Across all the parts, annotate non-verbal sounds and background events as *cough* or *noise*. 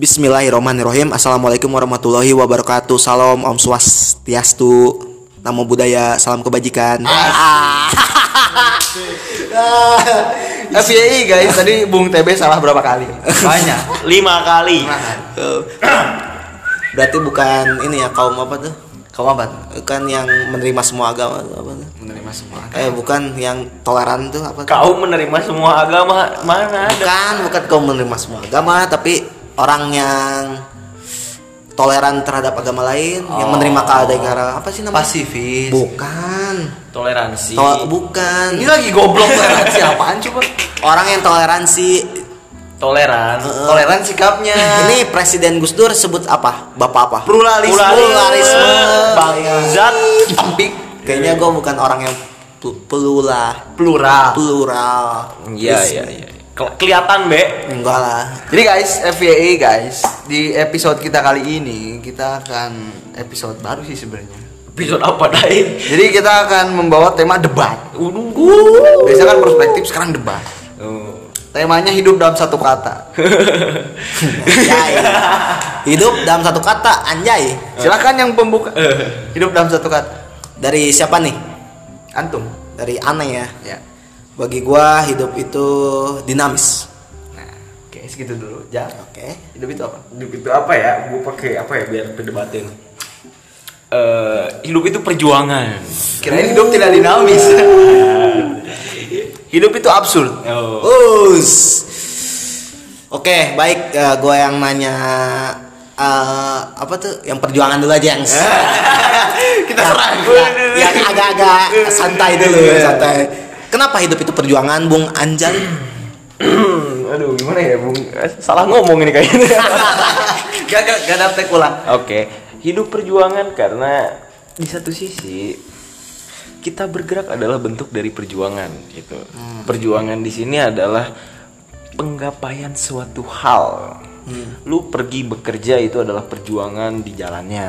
Bismillahirrahmanirrahim. Assalamualaikum warahmatullahi wabarakatuh. Salam Om Swastiastu. Namo Buddhaya. Salam kebajikan. *laughs* FYI guys, tadi Bung TB salah berapa kali? Banyak. lima kali. *clears throat* Berarti bukan ini ya kaum apa tuh? Kamu apa? Bukan yang menerima semua agama apa tuh? Menerima semua. Eh bukan yang toleran tuh apa tuh? kau menerima semua agama. Mana ada? Bukan, bukan kaum menerima semua agama Tapi orang yang toleran terhadap agama lain Yang menerima keadaan apa sih namanya? Pasifis. Bukan toleransi To- bukan Ini lagi goblok banget siapaan *laughs* coba? orang yang toleransi toleran Toleran sikapnya. *laughs* ini presiden Gus Dur sebut apa bapak apa pluralisme. Pluralisme. bangsat Tampik. kayaknya gue bukan orang yang pl- pelula Plural. plural iya iya iya kelihatan be enggak lah Jadi guys, FYI guys, di episode kita kali ini kita akan episode baru sih sebenarnya. episode apa dai Jadi kita akan membawa tema debat. Udah. Biasa kan perspektif, sekarang debat. Oh. Temanya hidup dalam satu kata. *laughs* anjay hidup dalam satu kata anjay Silakan yang pembuka. Hidup dalam satu kata. dari siapa nih Antum. dari aneh ya Ya. Bagi gua hidup itu dinamis Nah, oke segitu dulu. Ja. oke Hidup itu apa? hidup itu apa ya gue pakai apa ya biar berdebatin Eh, hidup itu perjuangan Kirain hidup tidak dinamis. *laughs* hidup itu absurd. oh. Us. Oke, baik. eh, gua yang nanya eh, apa tuh? Yang perjuangan dulu aja yang *laughs* Kita serang. yang- yang agak-agak santai dulu, santai. Kenapa hidup itu perjuangan, Bung Anjay? *clears throat* aduh gimana ya bung salah ngomong ini kayaknya *laughs* Gak gak gak dapet ulang. Oke, hidup perjuangan karena di satu sisi kita bergerak adalah bentuk dari perjuangan gitu. Perjuangan di sini adalah penggapaian suatu hal. Lu pergi bekerja itu adalah perjuangan di jalannya.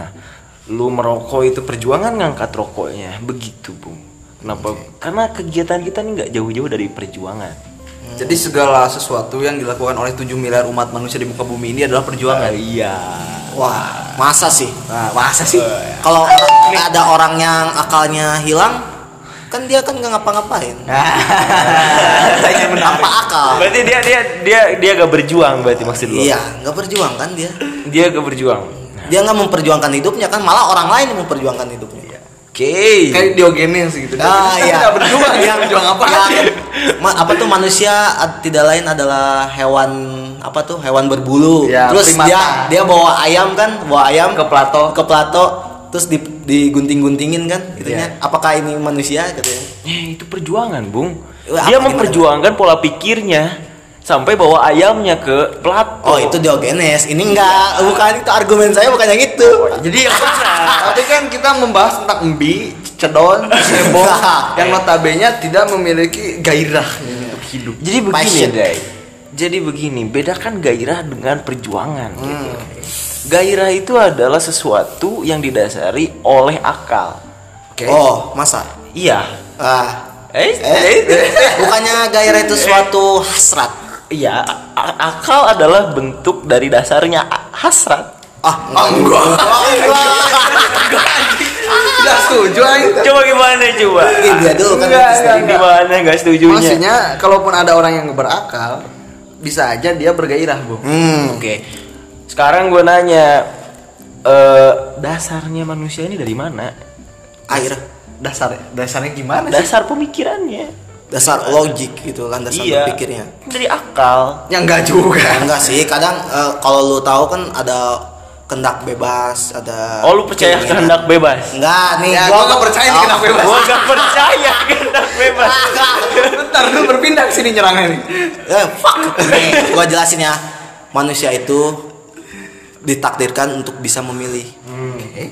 Lu merokok itu perjuangan ngangkat rokoknya. Begitu, Bung. Kenapa? Karena kegiatan kita nih nggak jauh-jauh dari perjuangan. Jadi segala sesuatu yang dilakukan oleh 7 miliar umat manusia di muka bumi ini adalah perjuangan. Iya. Wah, masa sih? Nah, masa sih? Kalau ada orang yang akalnya hilang, kan dia kan nggak ngapa-ngapain. *laughs* Tanpa akal. Berarti dia dia dia dia gak berjuang berarti maksud lu? Iya, nggak berjuang kan dia. Dia gak berjuang. Dia nggak memperjuangkan hidupnya kan, malah orang lain yang memperjuangkan hidupnya. Oke. Kayak Diogenes gitu. Ah Diogenes *laughs* kan iya. tidak berjuang, *laughs* yang berjuang apa? yang- ma- apa tuh manusia tidak lain adalah hewan apa tuh hewan berbulu. Ya, terus primata. dia dia bawa ayam kan, bawa ayam Ke Plato. ke plato terus di digunting-guntingin kan itunya. Iya. Apakah ini manusia katanya? Eh, itu perjuangan, Bung. Wah, Dia apa, memperjuangkan pola pikirnya sampai bawa ayamnya ke Plato. Oh, itu Diogenes. Ini enggak, bukan itu argumen saya bukan yang itu. Jadi *laughs* yang benar. Tapi kan kita membahas tentang embi, cedon, cebong *laughs* yang notabene tidak memiliki gairah untuk hidup. Jadi begini, Passion. Jadi begini, bedakan gairah dengan perjuangan Hmm. gitu. Gairah itu adalah sesuatu yang didasari oleh akal. Oke. Oh, masa? Iya. Ah. Eh, Eh, bukannya gairah itu suatu hasrat. Iya, akal adalah bentuk dari dasarnya hasrat. Ah, enggak. Tidak *laughs* setuju aing. Coba gimana coba? Iya, dia dulu kan. Enggak, enggak, Di mana nggak setujunya? Maksudnya kalaupun ada orang yang berakal, bisa aja dia bergairah, Bu. Hmm. Oke. Sekarang gue nanya, eh dasarnya manusia ini dari mana? Air. Dasar dasarnya gimana sih? Dasar pemikirannya. Dasar logik gitu kan dasar iya. berpikirnya. Dari akal. Yang enggak juga. Ya, enggak sih, kadang eh, kalau lu tahu kan ada kendak bebas, ada Oh lu percaya keinginan. kehendak bebas? Enggak, nih Ya, gua nggak percaya nih Oh, kendak bebas. Gue gak percaya kehendak bebas. *laughs* Bentar lu berpindah ke sini nyerangnya nih. Eh, fuck. Nih, gua jelasin ya. Manusia itu ditakdirkan untuk bisa memilih. Oke.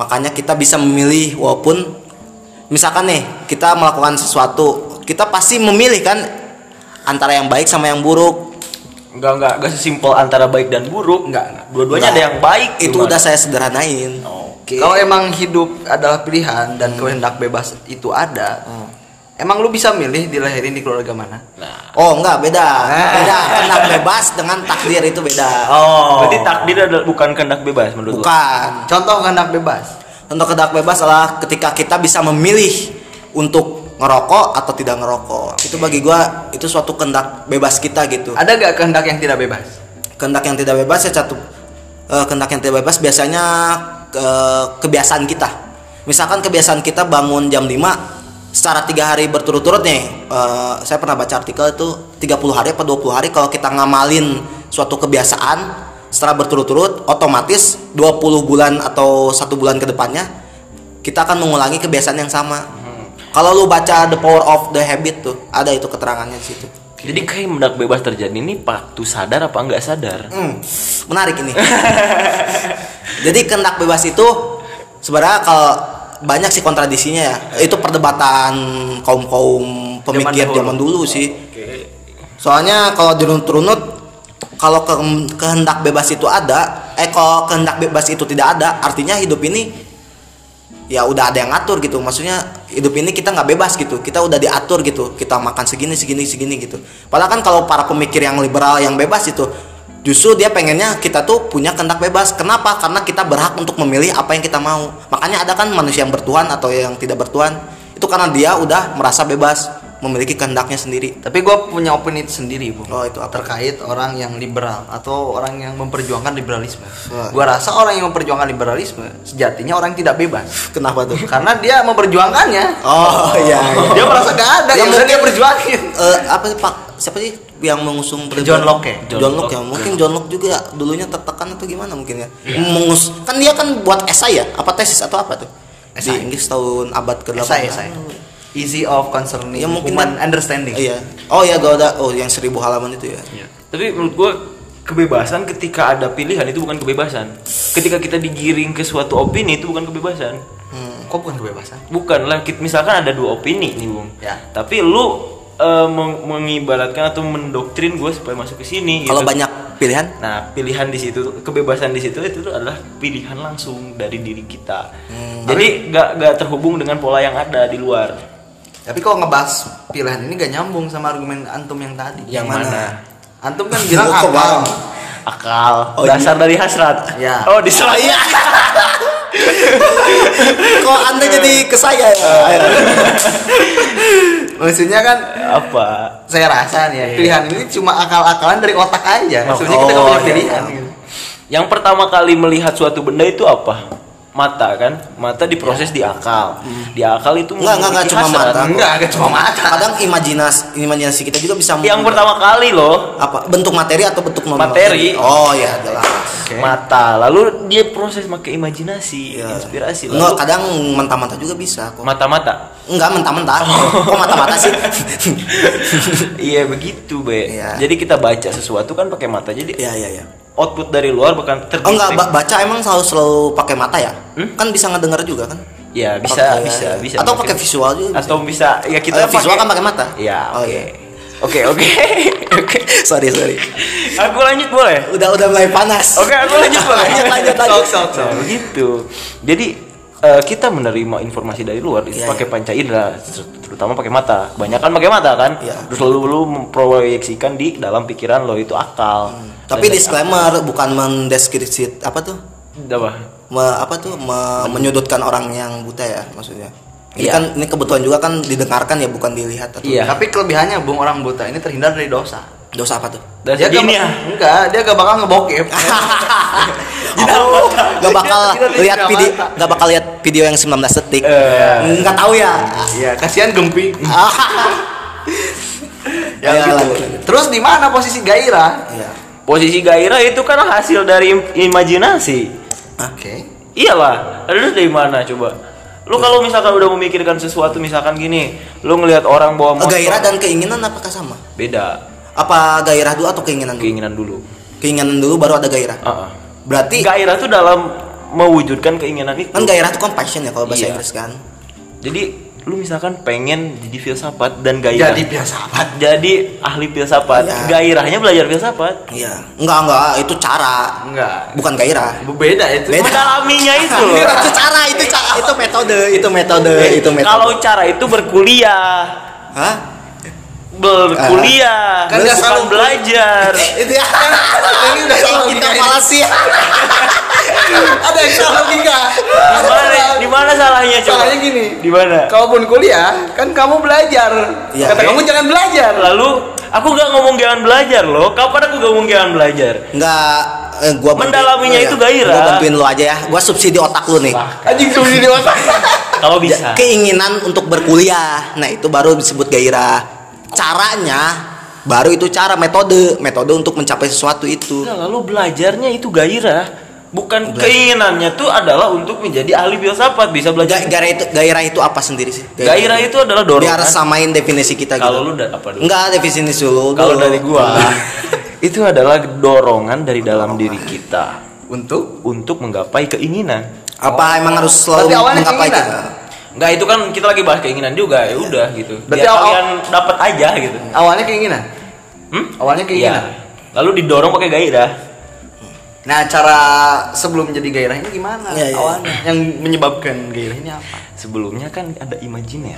Makanya kita bisa memilih walaupun misalkan nih kita melakukan sesuatu, kita pasti memilih kan antara yang baik sama yang buruk. Enggak, enggak, enggak sesimpel antara baik dan buruk. Enggak, enggak. Dua-duanya ada yang baik. Itu cuman. udah saya sederhanain. Oke. Kalau emang hidup adalah pilihan dan kehendak bebas itu ada, emang lu bisa milih dilahirin di keluarga mana? Nah, Oh enggak beda, beda. Kehendak bebas dengan takdir itu beda. Oh. Berarti takdir adalah bukan kehendak bebas menurut? Bukan. Contoh kehendak bebas. Untuk kehendak bebas adalah ketika kita bisa memilih untuk ngerokok atau tidak ngerokok. Itu bagi gua itu suatu kehendak bebas kita gitu. Ada gak kehendak yang tidak bebas? Kehendak yang tidak bebas ya satu eh, kehendak yang tidak bebas biasanya ke- kebiasaan kita. Misalkan kebiasaan kita bangun jam 5 secara tiga hari berturut-turut nih eh, saya pernah baca artikel itu 30 hari apa 20 hari kalau kita ngamalin suatu kebiasaan secara berturut-turut otomatis 20 bulan atau satu bulan ke depannya kita akan mengulangi kebiasaan yang sama kalau lu baca the power of the habit tuh ada itu keterangannya di situ Jadi kehendak bebas terjadi ini waktu sadar apa enggak sadar? Hmm, menarik ini. *laughs* Jadi kehendak bebas itu sebenarnya kalau banyak sih kontradisinya ya. Itu perdebatan kaum kaum pemikir Zaman zaman dulu, sih. Soalnya kalau dirunut-runut kalau ke- kehendak bebas itu ada, eh kalau kehendak bebas itu tidak ada, artinya hidup ini ya udah ada yang ngatur gitu. Maksudnya hidup ini kita nggak bebas gitu. Kita udah diatur gitu. Kita makan segini segini segini gitu. Padahal kan kalau para pemikir yang liberal yang bebas itu justru dia pengennya kita tuh punya kehendak bebas. Kenapa? Karena kita berhak untuk memilih apa yang kita mau. Makanya ada kan manusia yang bertuhan atau yang tidak bertuhan. Itu karena dia udah merasa bebas memiliki kehendaknya sendiri. Tapi gue punya opini sendiri, Bu. Oh, itu apa? Terkait orang yang liberal atau orang yang memperjuangkan liberalisme. Gue rasa orang yang memperjuangkan liberalisme sejatinya orang yang tidak bebas. *laughs* Kenapa tuh? Karena dia memperjuangkannya. Oh iya. *laughs* iya. Dia merasa gak ada, Ya, yang mungkin- dia perjuangin. Eh, apa sih Pak? Siapa sih yang mengusung John Locke ya? John, Locke ya. Mungkin John Locke juga dulunya tertekan atau gimana mungkin ya. Mengus kan dia kan buat esai ya? Apa tesis atau apa tuh? Esai. Di Inggris tahun abad ke-18. Esai, esai. Easy of concerning Ya, mungkin human kan- understanding. Iya. Oh ya, gak ada. Oh, yang seribu halaman itu ya. Tapi menurut gua kebebasan ketika ada pilihan itu bukan kebebasan. Ketika kita digiring ke suatu opini itu bukan kebebasan. Hmm. Kok bukan kebebasan? Bukan lah, kit- misalkan ada dua opini nih, Bung. Ya. Tapi lu eh, meng- mengibaratkan atau mendoktrin gue supaya masuk ke sini. Kalau gitu. banyak pilihan, Nah, pilihan di situ, kebebasan di situ itu adalah pilihan langsung dari diri kita. Jadi nggak nggak terhubung dengan pola yang ada di luar. Tapi kalau ngebahas pilihan ini gak nyambung sama argumen antum yang tadi. Yang mana? Antum kan *laughs* bilang Oh, kok akal. bang? Akal, Oh, dasar dari hasrat. Ya. Oh, diserang. Iya. *laughs* kok Anda jadi ke saya ya? Maksudnya kan Apa? saya rasa nih ya, Iya. pilihan ini cuma akal-akalan dari otak aja. Maksudnya kita gak Oh, punya iya. pilihan. gitu. Yang pertama kali melihat suatu benda itu apa? Mata kan? Mata diproses di akal. Di akal itu Enggak, enggak, enggak, memiliki cuma mata. Enggak, agak cuma mata. Kadang imajinasi imajinasi kita juga bisa Yang pertama kali loh apa bentuk materi atau bentuk non Materi. Oh ya, jelas. Oke. mata. Lalu dia proses pakai imajinasi, Iya. inspirasi. Enggak, Lalu kadang mentah-mentah juga bisa kok. mata-mata. Enggak mentah-mentah. Kok mata-mata sih? *laughs* Iya begitu, Be. Iya. Jadi kita baca sesuatu kan pakai mata. Jadi Iya, iya, iya. Output dari luar bukan terdetek. Oh enggak, ba- baca emang selalu selalu pakai mata ya? Hmm? Kan bisa ngedenger juga kan? Ya, bisa, Pakai- bisa, bisa. Atau pakai visual juga. Atau bisa ya kita Eh, visual kan pakai mata? Iya, Oh, oke. iya. Oke, oke. *laughs* Oke. sorry, sorry. Aku lanjut boleh? Udah udah mulai panas. Oke, aku lanjut boleh. *laughs* Lanjut, lanjut, lanjut. Sok, sok, sok. Begitu. Jadi eh, kita menerima informasi dari luar itu Iya, pakai panca indera, ter- terutama pakai mata. Kebanyakan pakai mata kan. Iya. Terus lalu lu memproyeksikan di dalam pikiran lo itu akal. Tapi Dan- disclaimer bukan mendeskripsi apa tuh? apa? Me- apa tuh me- menyudutkan orang yang buta ya maksudnya. Ini Iya. kan ini kebetulan juga kan didengarkan ya bukan dilihat atau Iya. Tapi kelebihannya Bung orang buta ini terhindar dari dosa. Dosa apa tuh? Dan dia gak, ya. Enggak, dia gak bakal ngebokep. *laughs* Oh, gak bakal lihat video gak bakal lihat video yang 19 detik. Eh. Nggak tahu ya. Iya, kasihan Gempi. *laughs* Ya, Ya, gitu. Terus di mana posisi gairah? Iya. Posisi gairah itu kan hasil dari im- imajinasi. Oke. Iyalah, terus dari mana coba? Lu kalau misalkan udah memikirkan sesuatu misalkan gini, lu ngelihat orang bawa motor. Gairah dan keinginan apakah sama? beda, Apa gairah dulu atau keinginan dulu? keinginan dulu. Keinginan dulu baru ada gairah. Ah, ah. Berarti Gairah tuh dalam mewujudkan keinginan itu. kan gairah itu kan passion ya kalau bahasa Iya. Inggris kan. Jadi lu misalkan pengen jadi filsafat dan gairah. Jadi filsafat. Jadi ahli filsafat. Iya. Gairahnya belajar filsafat. Iya. Enggak enggak itu cara Enggak. bukan gairah. Beda itu. Beda. Mendalaminya *laughs* itu loh. itu cara itu cara itu metode itu metode itu metode. Kalau cara itu berkuliah. Hah? Berkuliah Kan nggak bukan selalu- belajar *laughs* itu ya Ini udah salah kita malah *laughs* sih Ada yang salah logika. di mana di mana salahnya coba Salahnya gini. di mana Kalaupun kuliah, kan kamu belajar. Iya. Kata kamu jangan belajar. lalu aku gak ngomong jangan belajar loh kapan aku gak ngomong jangan belajar Enggak, eh, gua Mendalaminya oh, itu gairah. Gua bantuin lu aja ya. Gua subsidi otak lu nih. Anjing sudah di otak. kalau bisa Keinginan untuk berkuliah. Nah, itu baru disebut gairah. Caranya baru itu cara metode, metode untuk mencapai sesuatu itu. Nah, lalu belajarnya itu gairah bukan keinginannya tuh adalah untuk menjadi ahli filsafat bisa Ga- belajar gairah itu gairah itu apa sendiri sih? gairah itu adalah Biar dorongan samain definisi kita kalau gitu. lu da- apa dulu Enggak definisi dulu. kalau dulu. dari gua *laughs* itu adalah dorongan dari dalam diri kita Untuk untuk menggapai keinginan apa emang harus selalu menggapai keinginan? kita? Enggak itu kan kita lagi bahas keinginan juga ya udah gitu Berarti biar awal- kalian dapat aja gitu awalnya keinginan. hmm? Awalnya Iya. keinginan. lalu didorong pakai gairah Nah, cara sebelum jadi gairah ini gimana? Iya, iya. Awalnya yang menyebabkan gairah ini apa? sebelumnya kan ada imajiner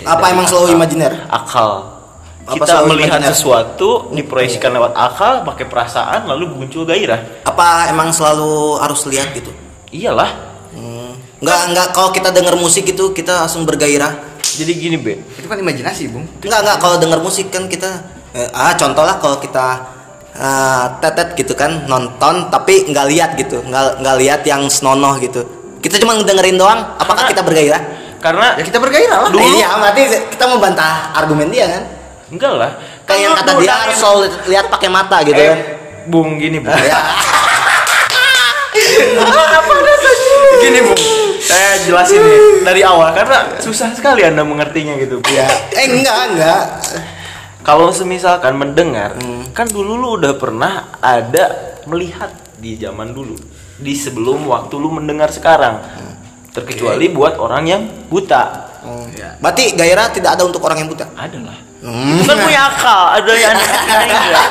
Apa emang selalu imajiner? akal Apa kita melihat imajiner? sesuatu diproyeksikan lewat akal pakai perasaan lalu muncul gairah Apa emang selalu harus lihat gitu? iyalah Enggak enggak kalau kita denger musik itu kita langsung bergairah. jadi gini be Itu kan imajinasi, Bung. Enggak enggak kalau denger musik kan kita eh, ah contoh lah kalau kita eh, tetet gitu kan nonton tapi nggak lihat gitu nggak nggak lihat yang senonoh gitu kita cuma dengerin doang apakah Karena- kita bergairah karena Ya kita bergairah lah. Dulu- Eh, iya berarti kita membantah argumen dia kan enggak lah kayak yang kata dia harus selalu lihat pakai mata gitu eh, kan bung gini bung *laughs* ya. Gini, Bung. Saya jelasin nih dari awal karena susah sekali anda mengertinya gitu ya. Eh enggak enggak. Kalau semisalkan mendengar Hmm. kan dulu lu udah pernah ada melihat di zaman dulu di sebelum waktu lu mendengar sekarang. Hmm. terkecuali buat orang yang buta. Ya. berarti gairah tidak ada untuk orang yang buta? Ada lah Hmm. itu kan punya akal ada yang enggak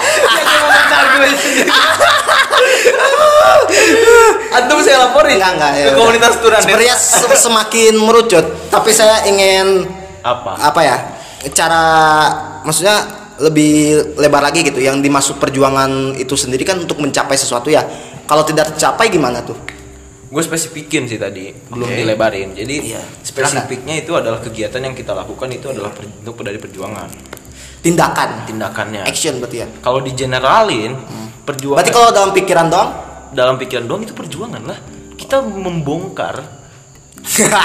*laughs* Antum saya laporin. Enggak enggak ya ke komunitas turan. sebenarnya se- semakin merucut tapi saya ingin apa? Apa ya? Cara maksudnya lebih lebar lagi gitu. Yang dimaksud perjuangan itu sendiri kan untuk mencapai sesuatu ya. Kalau tidak tercapai gimana tuh gue spesifikin sih tadi belum Oke. dilebarin. Jadi Iya. spesifiknya itu adalah kegiatan yang kita lakukan itu adalah per- bentuk dari perjuangan. Tindakan. Tindakannya. Action berarti ya? Kalau digeneralin perjuangan berarti kalau dalam pikiran doang? Dalam pikiran doang itu perjuangan lah. Kita membongkar. *laughs*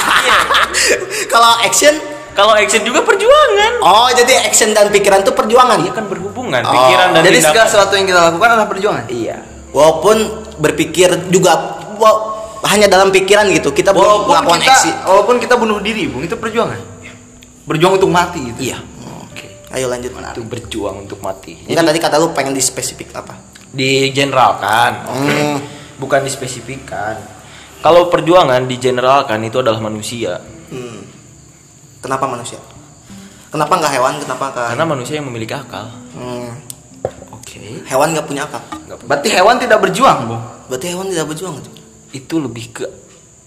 Kalau action? Kalau action juga perjuangan. Oh jadi action dan pikiran itu perjuangan? Iya kan berhubungan Oh, pikiran dan Jadi tindakan. segala sesuatu yang kita lakukan adalah perjuangan. iya. Walaupun berpikir juga hanya dalam pikiran gitu kita belum Walaupun melakukan kita, aksi walaupun kita bunuh diri, Bung, itu perjuangan. Berjuang untuk mati gitu. iya oke ayo lanjut itu berjuang untuk mati Enggak tadi kata lu pengen di spesifik apa di generalkan Hmm. bukan dispesifikkan kalau perjuangan di generalkan itu adalah manusia Hmm. Kenapa manusia? Kenapa nggak hewan? Kenapa nggak? karena manusia yang memiliki akal Hmm. Oke. Hewan nggak punya akal. Berarti hewan tidak berjuang, Bung. Berarti hewan tidak berjuang itu. Itu lebih ke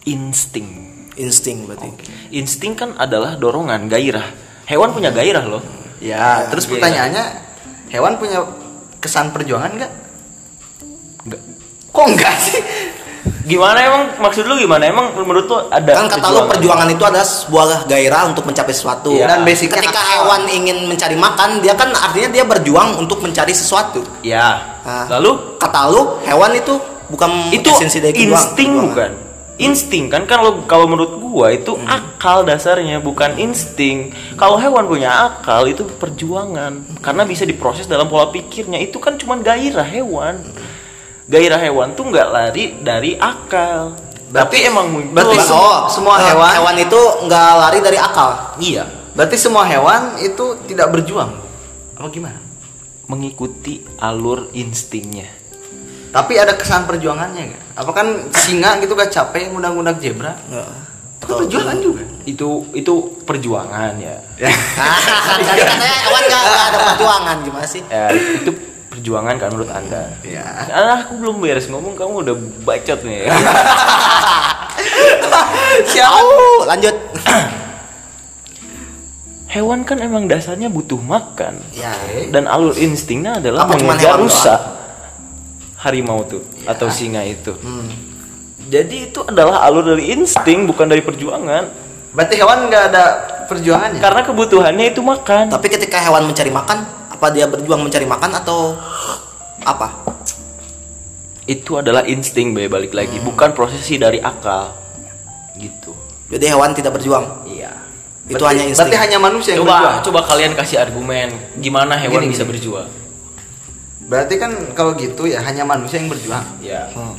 insting Insting berarti. insting kan adalah dorongan gairah hewan punya gairah loh Ya, terus iya. pertanyaannya, hewan punya kesan perjuangan nggak? Nggak. Kok enggak sih? gimana emang maksud lu gimana emang menurut lu ada Kan kata lu perjuangan itu adalah sebuah gairah untuk mencapai sesuatu. Iya. Dan basicnya ketika hewan ingin mencari makan, dia kan artinya dia berjuang untuk mencari sesuatu. ya Nah, lalu kata lu hewan itu bukan itu esensi dari insting bukan? Insting kan? Kalau kalau menurut gua itu Hmm. akal dasarnya bukan insting. Kalau hewan punya akal itu perjuangan. Karena bisa diproses dalam pola pikirnya. Itu kan cuma gairah hewan. Gairah hewan tuh nggak lari dari akal. Tapi emang muncul. berarti Oh, semua- semua eh, hewan- hewan itu nggak lari dari akal. iya. Berarti semua hewan itu tidak berjuang. Apa gimana? mengikuti alur instingnya Tapi ada kesan perjuangannya nggak? Apa kan singa gitu kan capek ngudak-ngudak zebra? Itu kan perjuangan juga. itu itu perjuangan ya Tadi katanya hewan nggak nggak ada perjuangan gimana sih? ya itu perjuangan kan menurut anda Ya. Ah, aku belum beres ngomong kamu udah bacot nih *laughs* Siapa? lanjut. *clears throat* hewan kan emang dasarnya butuh makan Ya. dan alur instingnya adalah mengejar hewan rusa harimau tuh atau singa itu jadi itu adalah alur dari insting bukan dari perjuangan Berarti hewan nggak ada perjuangannya. karena kebutuhannya itu makan Tapi ketika hewan mencari makan, apa dia berjuang mencari makan atau apa? itu adalah insting be balik lagi bukan prosesi dari akal gitu Jadi hewan tidak berjuang. iya Itu Berarti- hanya insting. Berarti hanya manusia yang coba berjuang. coba kalian kasih argumen gimana hewan Gini, bisa gini. berjuang Berarti kan kalau gitu ya hanya manusia yang berjuang. ya Hmm.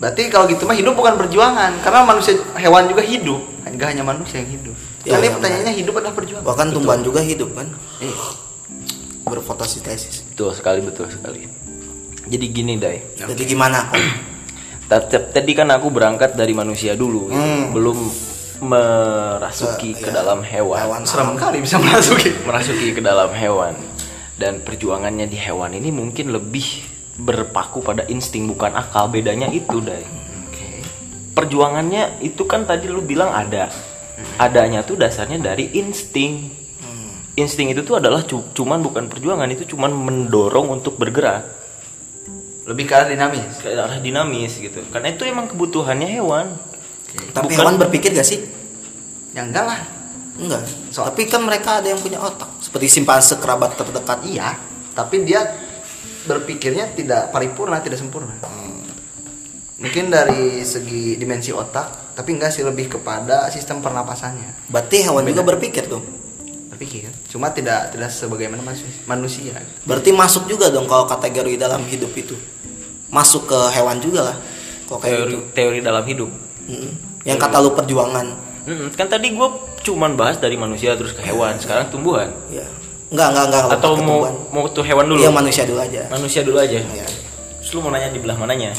Berarti kalau gitu mah hidup bukan perjuangan karena manusia hewan juga hidup, enggak hanya manusia yang hidup. Ya, Kali ya, pertanyaannya hidup adalah perjuangan. Bahkan tumbuhan juga hidup kan, Eh, berfotosintesis. betul sekali betul sekali jadi gini dai Jadi gimana? *clears throat* Tadi kan aku berangkat dari manusia dulu gitu. Hmm. belum merasuki Ke- ke iya. dalam hewan, Hewan. serem kali bisa masuki. merasuki ke dalam hewan dan perjuangannya di hewan ini mungkin lebih berpaku pada insting bukan akal. Bedanya itu dai perjuangannya itu kan tadi lu bilang ada. Adanya tuh dasarnya dari insting. Insting itu tuh adalah cu- cuman bukan perjuangan itu cuman mendorong untuk bergerak. Lebih ke arah dinamis. ke arah dinamis gitu. Karena itu emang kebutuhannya hewan. Tapi Bukan- hewan berpikir gak sih? Ya enggak lah. Enggak. Tapi kan mereka ada yang punya otak, seperti simpanse kerabat terdekat. Iya, tapi dia berpikirnya tidak paripurna, tidak sempurna. Mungkin dari segi dimensi otak, tapi enggak sih lebih kepada sistem pernapasannya. Berarti hewan juga berpikir tuh. Berpikir, cuma tidak tidak sebagaimana manusia. manusia. Berarti masuk juga dong kalau kategori dalam hidup itu. Masuk ke hewan juga lah. Kok kayak teori gitu. teori dalam hidup Mm-mm. Yang kata lu perjuangan. Mm, kan tadi gue cuman bahas dari manusia terus ke hewan sekarang tumbuhan Ya. Enggak, enggak, enggak. atau mau tumbuhan. mau tuh hewan dulu Iya manusia dulu aja. manusia dulu aja Iya. terus lu mau nanya di belah mananya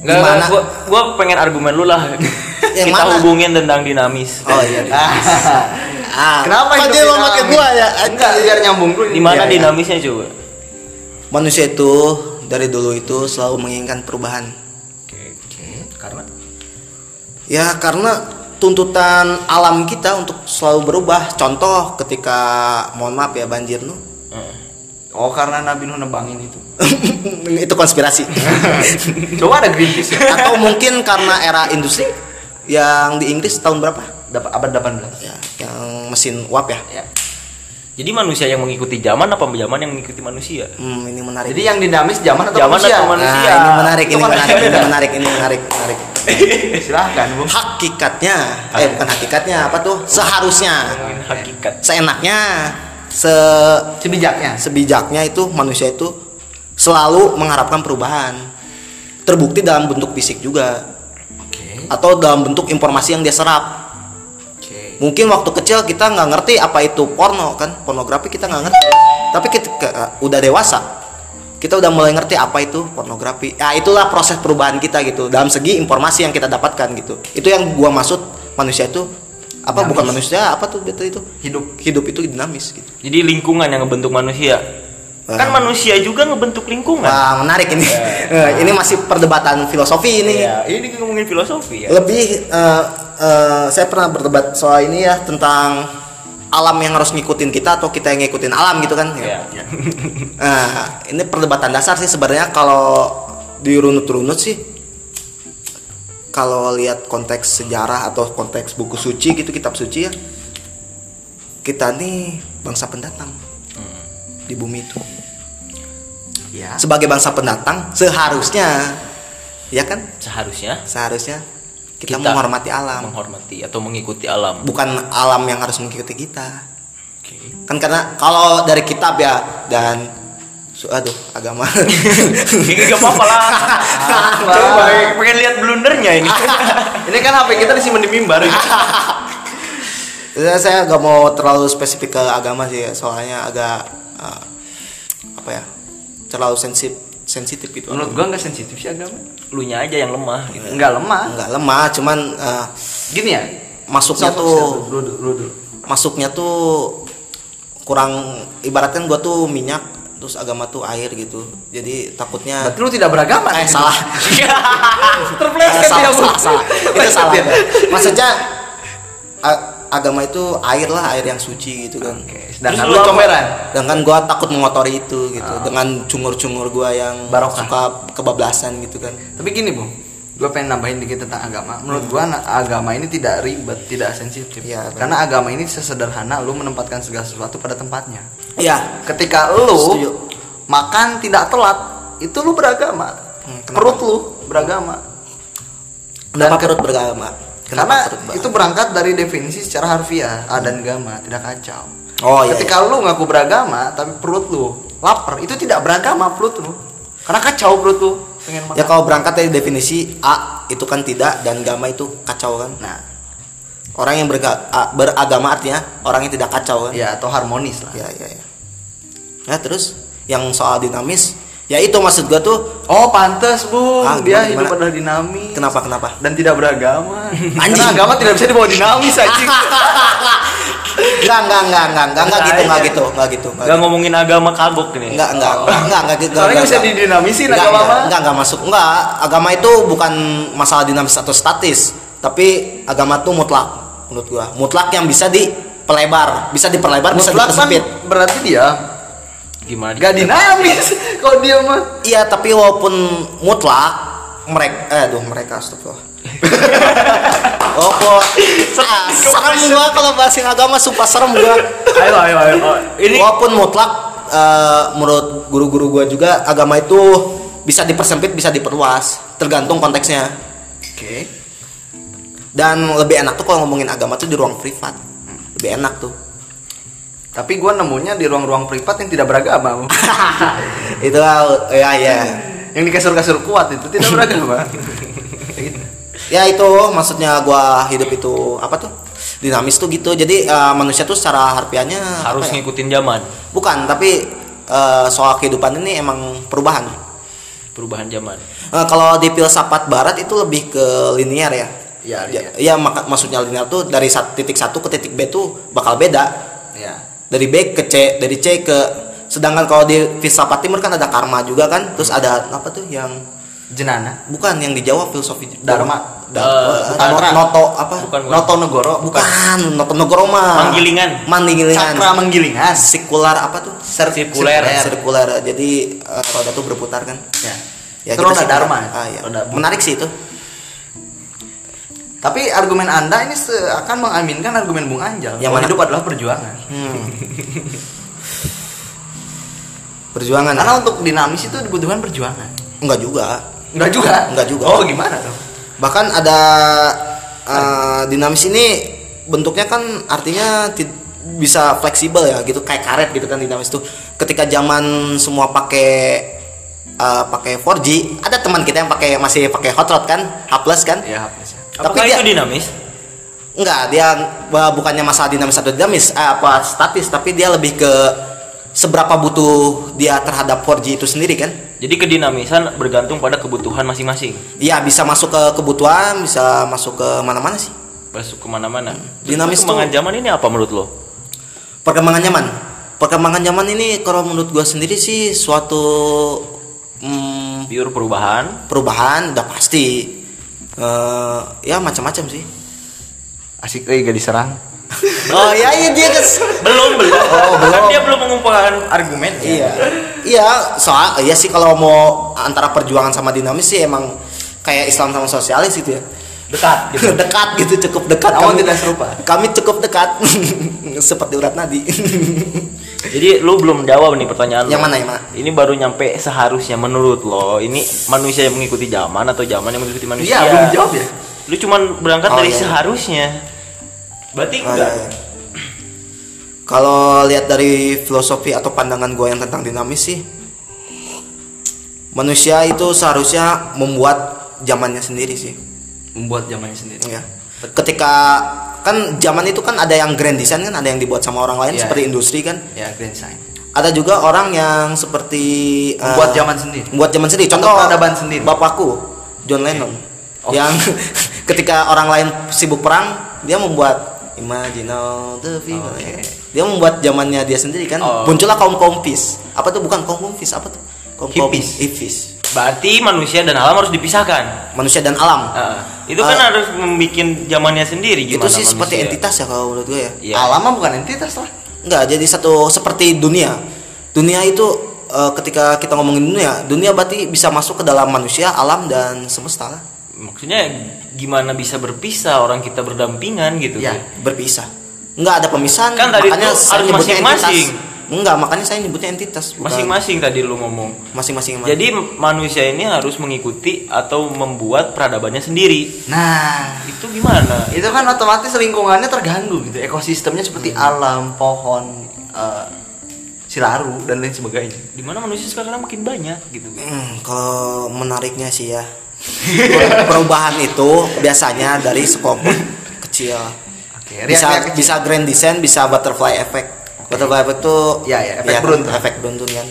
Enggak, gua, gua pengen argumen lu lah. *laughs* Yang Kita mana? hubungin tentang dinamis. Oh iya. *laughs* ah, Kenapa kok hidup dia mau pakai gua ya? Enggak, biar nyambung dulu. Di mana iya. dinamisnya coba? Manusia itu dari dulu itu selalu menginginkan perubahan. Oke, karena Ya karena tuntutan alam kita untuk selalu berubah. Contoh ketika mohon maaf ya banjir nu. eh, Oh, karena Nabi Nuh nebangin itu. *laughs* itu konspirasi. *laughs* Coba ada Greenpeace ya. Atau mungkin karena era industri yang di Inggris tahun berapa? Dapat abad 18. Ya, yang mesin uap ya. Ya. jadi manusia yang mengikuti zaman apa zaman yang mengikuti manusia? Hmm, ini menarik. Jadi yang dinamis zaman atau Zaman manusia? atau manusia? Nah, ini menarik, Itu ini kan- menarik, ini menarik, ini menarik, menarik. *laughs* Silahkan, Bung. Hakikatnya, eh bukan hakikatnya, apa tuh? Seharusnya, Hakikat. seenaknya, se Sebijaknya. sebijaknya itu manusia itu selalu mengharapkan perubahan. Terbukti dalam bentuk fisik juga Oke. atau dalam bentuk informasi yang dia serap. Mungkin waktu kecil kita nggak ngerti apa itu porno kan, pornografi kita nggak ngerti. Tapi ketika uh, udah dewasa, kita udah mulai ngerti apa itu pornografi. Ya itulah proses perubahan kita gitu. Dalam segi informasi yang kita dapatkan gitu. Itu yang gua maksud manusia itu apa Dinamis. bukan manusia apa tuh betul itu Hidup. hidup itu dinamis gitu. Jadi lingkungan yang ngebentuk manusia. Kan Ah. manusia juga ngebentuk lingkungan. Wah menarik ini. *laughs* Eh, ini masih perdebatan filosofi ini. Iya, ini ngomongin filosofi ya. Lebih eh, eh, saya pernah berdebat soal ini ya tentang alam yang harus ngikutin kita atau kita yang ngikutin alam gitu kan. Iya. *laughs* Nah, ini perdebatan dasar sih sebenarnya kalau dirunut-runut sih. Kalau lihat konteks sejarah atau konteks buku suci gitu kitab suci ya kita nih bangsa pendatang di bumi itu. Ya. sebagai bangsa pendatang seharusnya. Ya kan? Seharusnya. Seharusnya kita, Kita menghormati alam menghormati atau mengikuti alam. bukan alam yang harus mengikuti kita kan karena kalau dari kitab ya dan aduh agama *laughs* Ini gak apa-apa lah. *laughs* Coba pengen lihat blundernya ini. *laughs* Ini kan HP kita disimpan di mimbar. Ya, saya gak mau terlalu spesifik ke agama sih ya, soalnya agak eh, apa ya terlalu sensitif sensitif gitu Menurut gua nggak sensitif sih agama. Lu nya aja yang lemah gitu. Enggak lemah. nggak lemah cuman eh, Gini ya. masuknya Stop, tuh stop, dulu, dulu, dulu, dulu. masuknya tuh kurang ibaratnya gua tuh minyak terus agama tuh air gitu jadi takutnya Berarti lu tidak beragama. eh salah *laughs* Terpleset Eh, salah, ya, salah, salah. *laughs* itu salah ya. maksudnya agama itu air lah air yang suci gitu kan Oke. Sedangkan Terus lu comberan. Sedangkan gua takut mengotori itu gitu dengan cungur-cungur gua yang Barokah. suka kebablasan gitu kan. Tapi gini, Bung. Gue pengen nambahin dikit tentang agama. Menurut gua na- agama ini tidak ribet, tidak sensitif. Benar. Karena agama ini sesederhana lu menempatkan segala sesuatu pada tempatnya. Iya. Ketika lu Setuju. makan tidak telat, itu lu beragama. Hmm, kenapa? Perut lu beragama. Kenapa ke- perut beragama? Kenapa Karena perut beragama? itu berangkat dari definisi secara harfiah, A dan gama, tidak kacau. Oh iya. Ketika lu ngaku beragama tapi perut lu lapar, itu tidak beragama perut lu. Karena kacau perut lu pengen makan. Ya kalau berangkat dari definisi A itu kan tidak dan gama itu kacau kan. Nah, Orang yang berga- a- beragama artinya orang yang tidak kacau kan. ya atau harmonis lah. Ya ya ya. Nah terus yang soal dinamis, ya itu maksud gua tuh Oh, pantas, Bung. Ah, Dia gimana, hidup gimana? adalah dinamis. kenapa kenapa? Dan tidak beragama. Anjing. Karena agama tidak bisa dibawa dinamis anjing. *laughs* Enggak enggak enggak enggak enggak enggak gitu enggak gitu enggak gitu. Gak ngomongin agama kagok nih. Enggak enggak enggak enggak enggak gitu. Soalnya enggak, bisa enggak. didinamisin Enggak, agama enggak, mah. enggak, enggak masuk. Enggak, agama itu bukan masalah dinamis atau statis, tapi agama itu mutlak menurut gua. Mutlak yang bisa dipelebar, bisa diperlebar, bisa kan dipersempit. berarti dia Gimana? gak dinamis. *laughs* Kalau dia mah Iya, tapi walaupun mutlak mereka eh aduh mereka astagfirullah. *laughs* ah, serem gua kalau bahasin agama sumpah serem gua. Ayo ayo ayo. Oh, Ini Walaupun mutlak eh, menurut guru-guru gua juga agama itu bisa dipersempit, bisa diperluas, tergantung konteksnya. Oke. Dan lebih enak tuh kalau ngomongin agama tuh di ruang privat. Lebih enak tuh. Tapi gua nemunya di ruang-ruang privat yang tidak beragama. *laughs* Itu ya ya. yang di kasur-kasur kuat itu tidak beragama. *laughs* Ya itu maksudnya gua hidup itu apa tuh? Dinamis tuh gitu. Jadi eh, manusia tuh secara harfiahnya harus ya? ngikutin zaman, Bukan, tapi eh, soal kehidupan ini emang perubahan. perubahan zaman. Eh, kalau di filsafat barat itu lebih ke linear ya. Ya, Ya, linear. Iya, maka maksudnya linear tuh dari sat- titik satu ke titik B tuh bakal beda. ya. Dari B ke C, dari C ke sedangkan kalau di filsafat timur kan ada karma juga kan. Terus ada apa tuh yang Jenana. bukan yang di Jawa filosofi Dharma. Da- Eh, Tantra. noto apa? Bukan, bukan. Noto Negoro. Bukan, Noto Negoro mah. Manggilingan. Manggilingan. Cakra menggilingan. Sikular apa tuh? Sirkuler. Sirkuler. Jadi eh, roda tuh berputar kan. Ya. Ya, itu roda dharma. Ah, iya. Roda- Menarik sih itu. Tapi argumen Anda ini seakan mengaminkan argumen Bung Anjal. Yang mana? hidup adalah perjuangan. Hmm. *laughs* Perjuangan. Karena untuk dinamis itu dibutuhkan perjuangan. enggak juga. Enggak juga. Enggak juga. Oh, gimana tuh? Bahkan ada eh, dinamis ini bentuknya kan artinya ti- bisa fleksibel ya gitu kayak karet gitu kan dinamis tuh. Ketika zaman semua pakai eh, pakai 4G, ada teman kita yang pakai masih pakai hot rod kan, H+ kan? Ya, ya. Apakah dia- itu dinamis? Enggak, dia bukannya masalah dinamis atau dinamis, eh, apa statis, tapi dia lebih ke seberapa butuh dia terhadap 4G itu sendiri kan? Jadi kedinamisan bergantung pada kebutuhan masing-masing. Iya, bisa masuk ke kebutuhan, bisa masuk ke mana-mana sih. Masuk ke mana-mana. Dinamis Perkembangan tuh- zaman ini apa menurut lo? Perkembangan zaman. Perkembangan zaman ini kalau menurut gua sendiri sih suatu hmm, Pure perubahan. perubahan udah pasti. Eh, ya macam-macam sih. Asik euy gak diserang. Oh ya, iya dia kes- Belum belum. Oh, belum. Kan dia belum mengumpulkan argumen. Iya. Iya, soal iya sih kalau mau antara perjuangan sama dinamis sih emang kayak Islam sama sosialis gitu ya. Dekat. *laughs* Gitu. dekat gitu, cukup dekat. Namun tidak serupa. Kami cukup dekat. *laughs* Seperti urat nadi. *laughs* Jadi lu belum jawab nih pertanyaan Yang lo. mana, yang mana? Ini baru nyampe seharusnya menurut lo. Ini manusia yang mengikuti zaman atau zaman yang mengikuti manusia? Iya, belum jawab ya. Lu cuman berangkat Oh, dari iya. seharusnya. Berarti Oh, enggak. iya, iya. Kalau lihat dari filosofi atau pandangan gue yang tentang dinamis sih, manusia itu seharusnya membuat zamannya sendiri sih. Membuat zamannya sendiri. Ya. Ketika kan zaman itu kan ada yang grand design kan, ada yang dibuat sama orang lain Iya. seperti industri kan. Ya, grand sign. Ada juga orang yang seperti eh, Membuat zaman sendiri. Membuat zaman sendiri. Contoh peradaban sendiri. Bapakku John Lennon Oh. yang *laughs* ketika orang lain sibuk perang, dia membuat Imagine all the people. Oke. ya. Dia membuat zamannya dia sendiri kan. Oh. Muncullah kaum kaum peace. Apa tuh bukan kaum kaum peace apa tuh? Kaum kaum hippies. Berarti manusia dan alam harus dipisahkan. manusia dan alam Heeh. itu kan Ah. harus membuat zamannya sendiri itu gimana sih seperti manusia. entitas ya kalau menurut gue ya Iya. Alam mah bukan entitas lah. Enggak, jadi satu seperti dunia. Dunia itu eh, ketika kita ngomongin dunia, dunia berarti bisa masuk ke dalam manusia, alam dan semesta lah. Maksudnya gimana bisa berpisah orang kita berdampingan gitu. Ya. Berpisah. Enggak ada pemisahan. Kan tadi makanya saya harus nyebutnya masing-masing. entitas. Enggak, makanya saya nyebutnya entitas. Masing-masing tadi lu ngomong. Masing-masing. Jadi manusia ini harus mengikuti atau membuat peradabannya sendiri. Nah, Itu gimana? itu kan otomatis lingkungannya terganggu gitu. Ekosistemnya seperti alam, pohon, eh, silaru dan lain sebagainya. Di mana manusia sekarang makin banyak gitu. Hmm, kalau menariknya sih ya. Perubahan itu biasanya dari sekelompok kecil. Oke, bisa kecil. bisa grand design, bisa butterfly effect. Butterfly effect itu Ya, ya, efek beruntun. efek beruntun kan.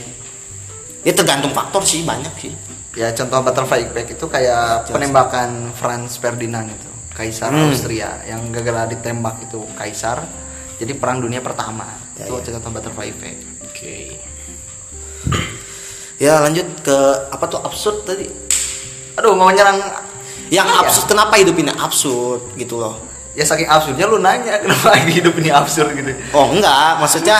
Ya tergantung faktor sih banyak sih. Ya contoh butterfly effect itu kayak Jelas. penembakan Franz Ferdinand itu, kaisar Hmm. Austria yang gagal ditembak itu kaisar. Jadi perang dunia pertama. Ya, itu ya. contoh butterfly effect. Oke. Ya lanjut ke apa tuh absurd tadi? Aduh, mau nyerang Yang Iya. absurd kenapa hidup ini absurd gitu loh? ya saking absurdnya lu nanya *laughs* kenapa hidup ini absurd gitu. Oh enggak, maksudnya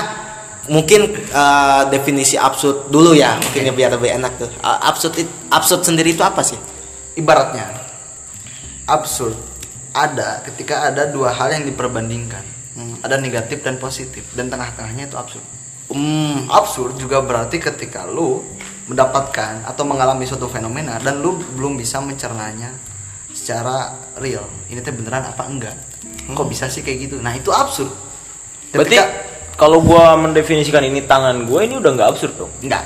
mungkin eh, definisi absurd dulu ya, mungkin ya biar lebih enak tuh. Eh, absurd it- absurd sendiri itu apa sih? Ibaratnya absurd ada ketika ada dua hal yang diperbandingkan. Hmm. Ada negatif dan positif dan tengah-tengahnya itu absurd. Hmm, Absurd juga berarti ketika lu mendapatkan atau mengalami suatu fenomena dan lu belum bisa mencernanya secara real. Ini teh beneran apa enggak? Kok bisa sih kayak gitu? Nah, itu absurd. Berarti Ketika- kalau gua mendefinisikan ini tangan gua ini udah nggak absurd dong. enggak.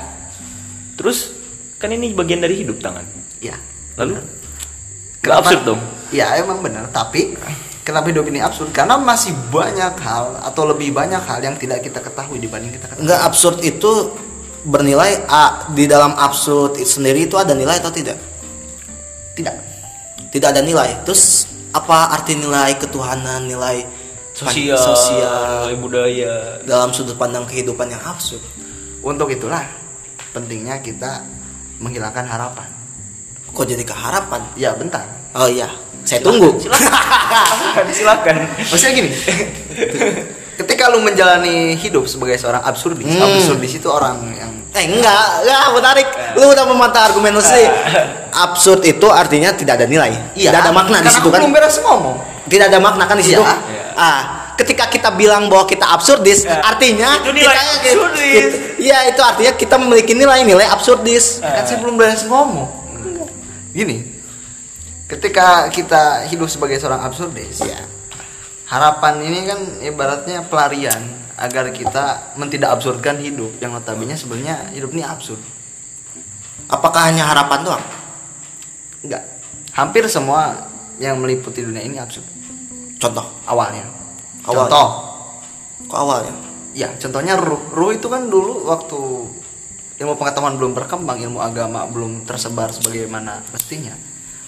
Terus kan ini bagian dari hidup tangan. Ya. Lalu nggak absurd dong. Ya, emang benar, tapi kenapa hidup ini absurd? Karena masih banyak hal atau lebih banyak hal yang tidak kita ketahui dibanding kita ketahui. enggak absurd itu bernilai ah, di dalam absurd itu sendiri itu ada nilai atau tidak? Tidak. Tidak ada nilai. Terus apa arti nilai ketuhanan, nilai Sosial, sosial nilai budaya. dalam sudut pandang kehidupan yang absurd? Untuk itulah pentingnya kita menghilangkan harapan. Kok jadi keharapan? Ya, bentar. Oh iya, saya tunggu. Silakan, *laughs* silakan. Maksudnya gini. *laughs* ketika lu menjalani hidup sebagai seorang absurdis, Hmm. absurdis itu orang yang Eh enggak, enggak menarik. Lu udah memantah argumen lu sih. Absurd itu artinya tidak ada nilai. tidak ada makna di Iya. situ kan. belum beres ngomong. Tidak ada makna kan di situ. Iya. Iya. Ah, ketika kita bilang bahwa kita absurdis, Ya. artinya Itu nilai absurdis. Iya, itu artinya kita memiliki nilai nilai absurdis. Kan saya belum beres ngomong. Gini. Ketika kita hidup sebagai seorang absurdis, Iya. Harapan ini kan ibaratnya pelarian agar kita mentidak absurdkan hidup yang notabene sebenarnya hidup ini absurd. Apakah hanya harapan doang? Enggak. Hampir semua yang meliputi dunia ini absurd Contoh, awalnya. Awalnya. Contoh, kok awalnya? ya contohnya ruh. Ruh itu kan dulu waktu ilmu pengetahuan belum berkembang, ilmu agama belum tersebar sebagaimana mestinya.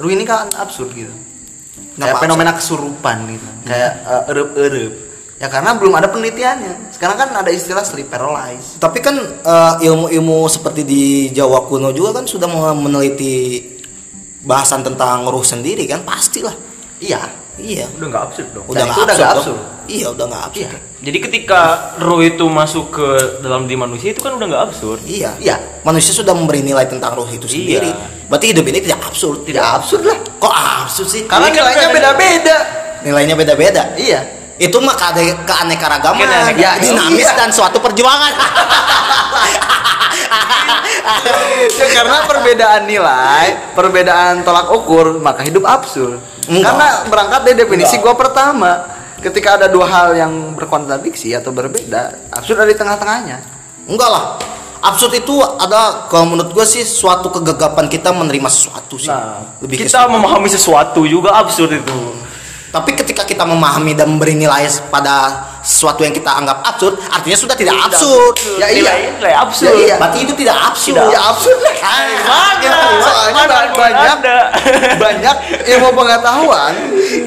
Ruh ini kan absurd gitu. Kayak Kenapa fenomena kesurupan gitu. Kayak eh, erep-erep. Ya karena belum ada penelitiannya. Sekarang kan ada istilah sleep paralysis. Tapi kan eh, ilmu-ilmu seperti di Jawa kuno juga kan sudah meneliti bahasan tentang ruh sendiri kan pastilah. Iya. Iya. Udah nggak absurd dong. Udah Dan nggak absurd, nggak dong. Iya, udah nggak absurd. Iya. Jadi ketika roh itu masuk ke dalam diri manusia itu kan udah nggak absurd. Iya. Iya. Manusia sudah memberi nilai tentang ruh itu sendiri. Iya. Berarti hidup ini tidak absurd. Tidak absurd lah. Kok absurd sih? Karena Ini nilainya beda- beda-beda. Nilainya beda-beda. Iya. Itu mah keane- keanekaragaman, Keanekaragaman. ya, dinamis Iya. dan suatu perjuangan. ya karena perbedaan nilai, perbedaan tolak ukur, maka hidup absurd. Enggak. Karena berangkat dari definisi gua pertama, ketika ada dua hal yang berkontradiksi atau berbeda, absurd ada di tengah-tengahnya. Enggak lah. Absurd itu ada kalau menurut gue sih suatu kegagapan kita menerima sesuatu sih. Nah, Lebih kita situ. memahami sesuatu juga absurd itu. Tapi ketika kita memahami dan memberi nilai pada sesuatu yang kita anggap absurd, artinya sudah tidak absurd. Ya iya. Nilai, absurd. Ya iya. Berarti itu tidak absurd. Tidak Ya absurd lah. Mana? Ya, soalnya Mana ba- gua banyak banyak ilmu pengetahuan *laughs*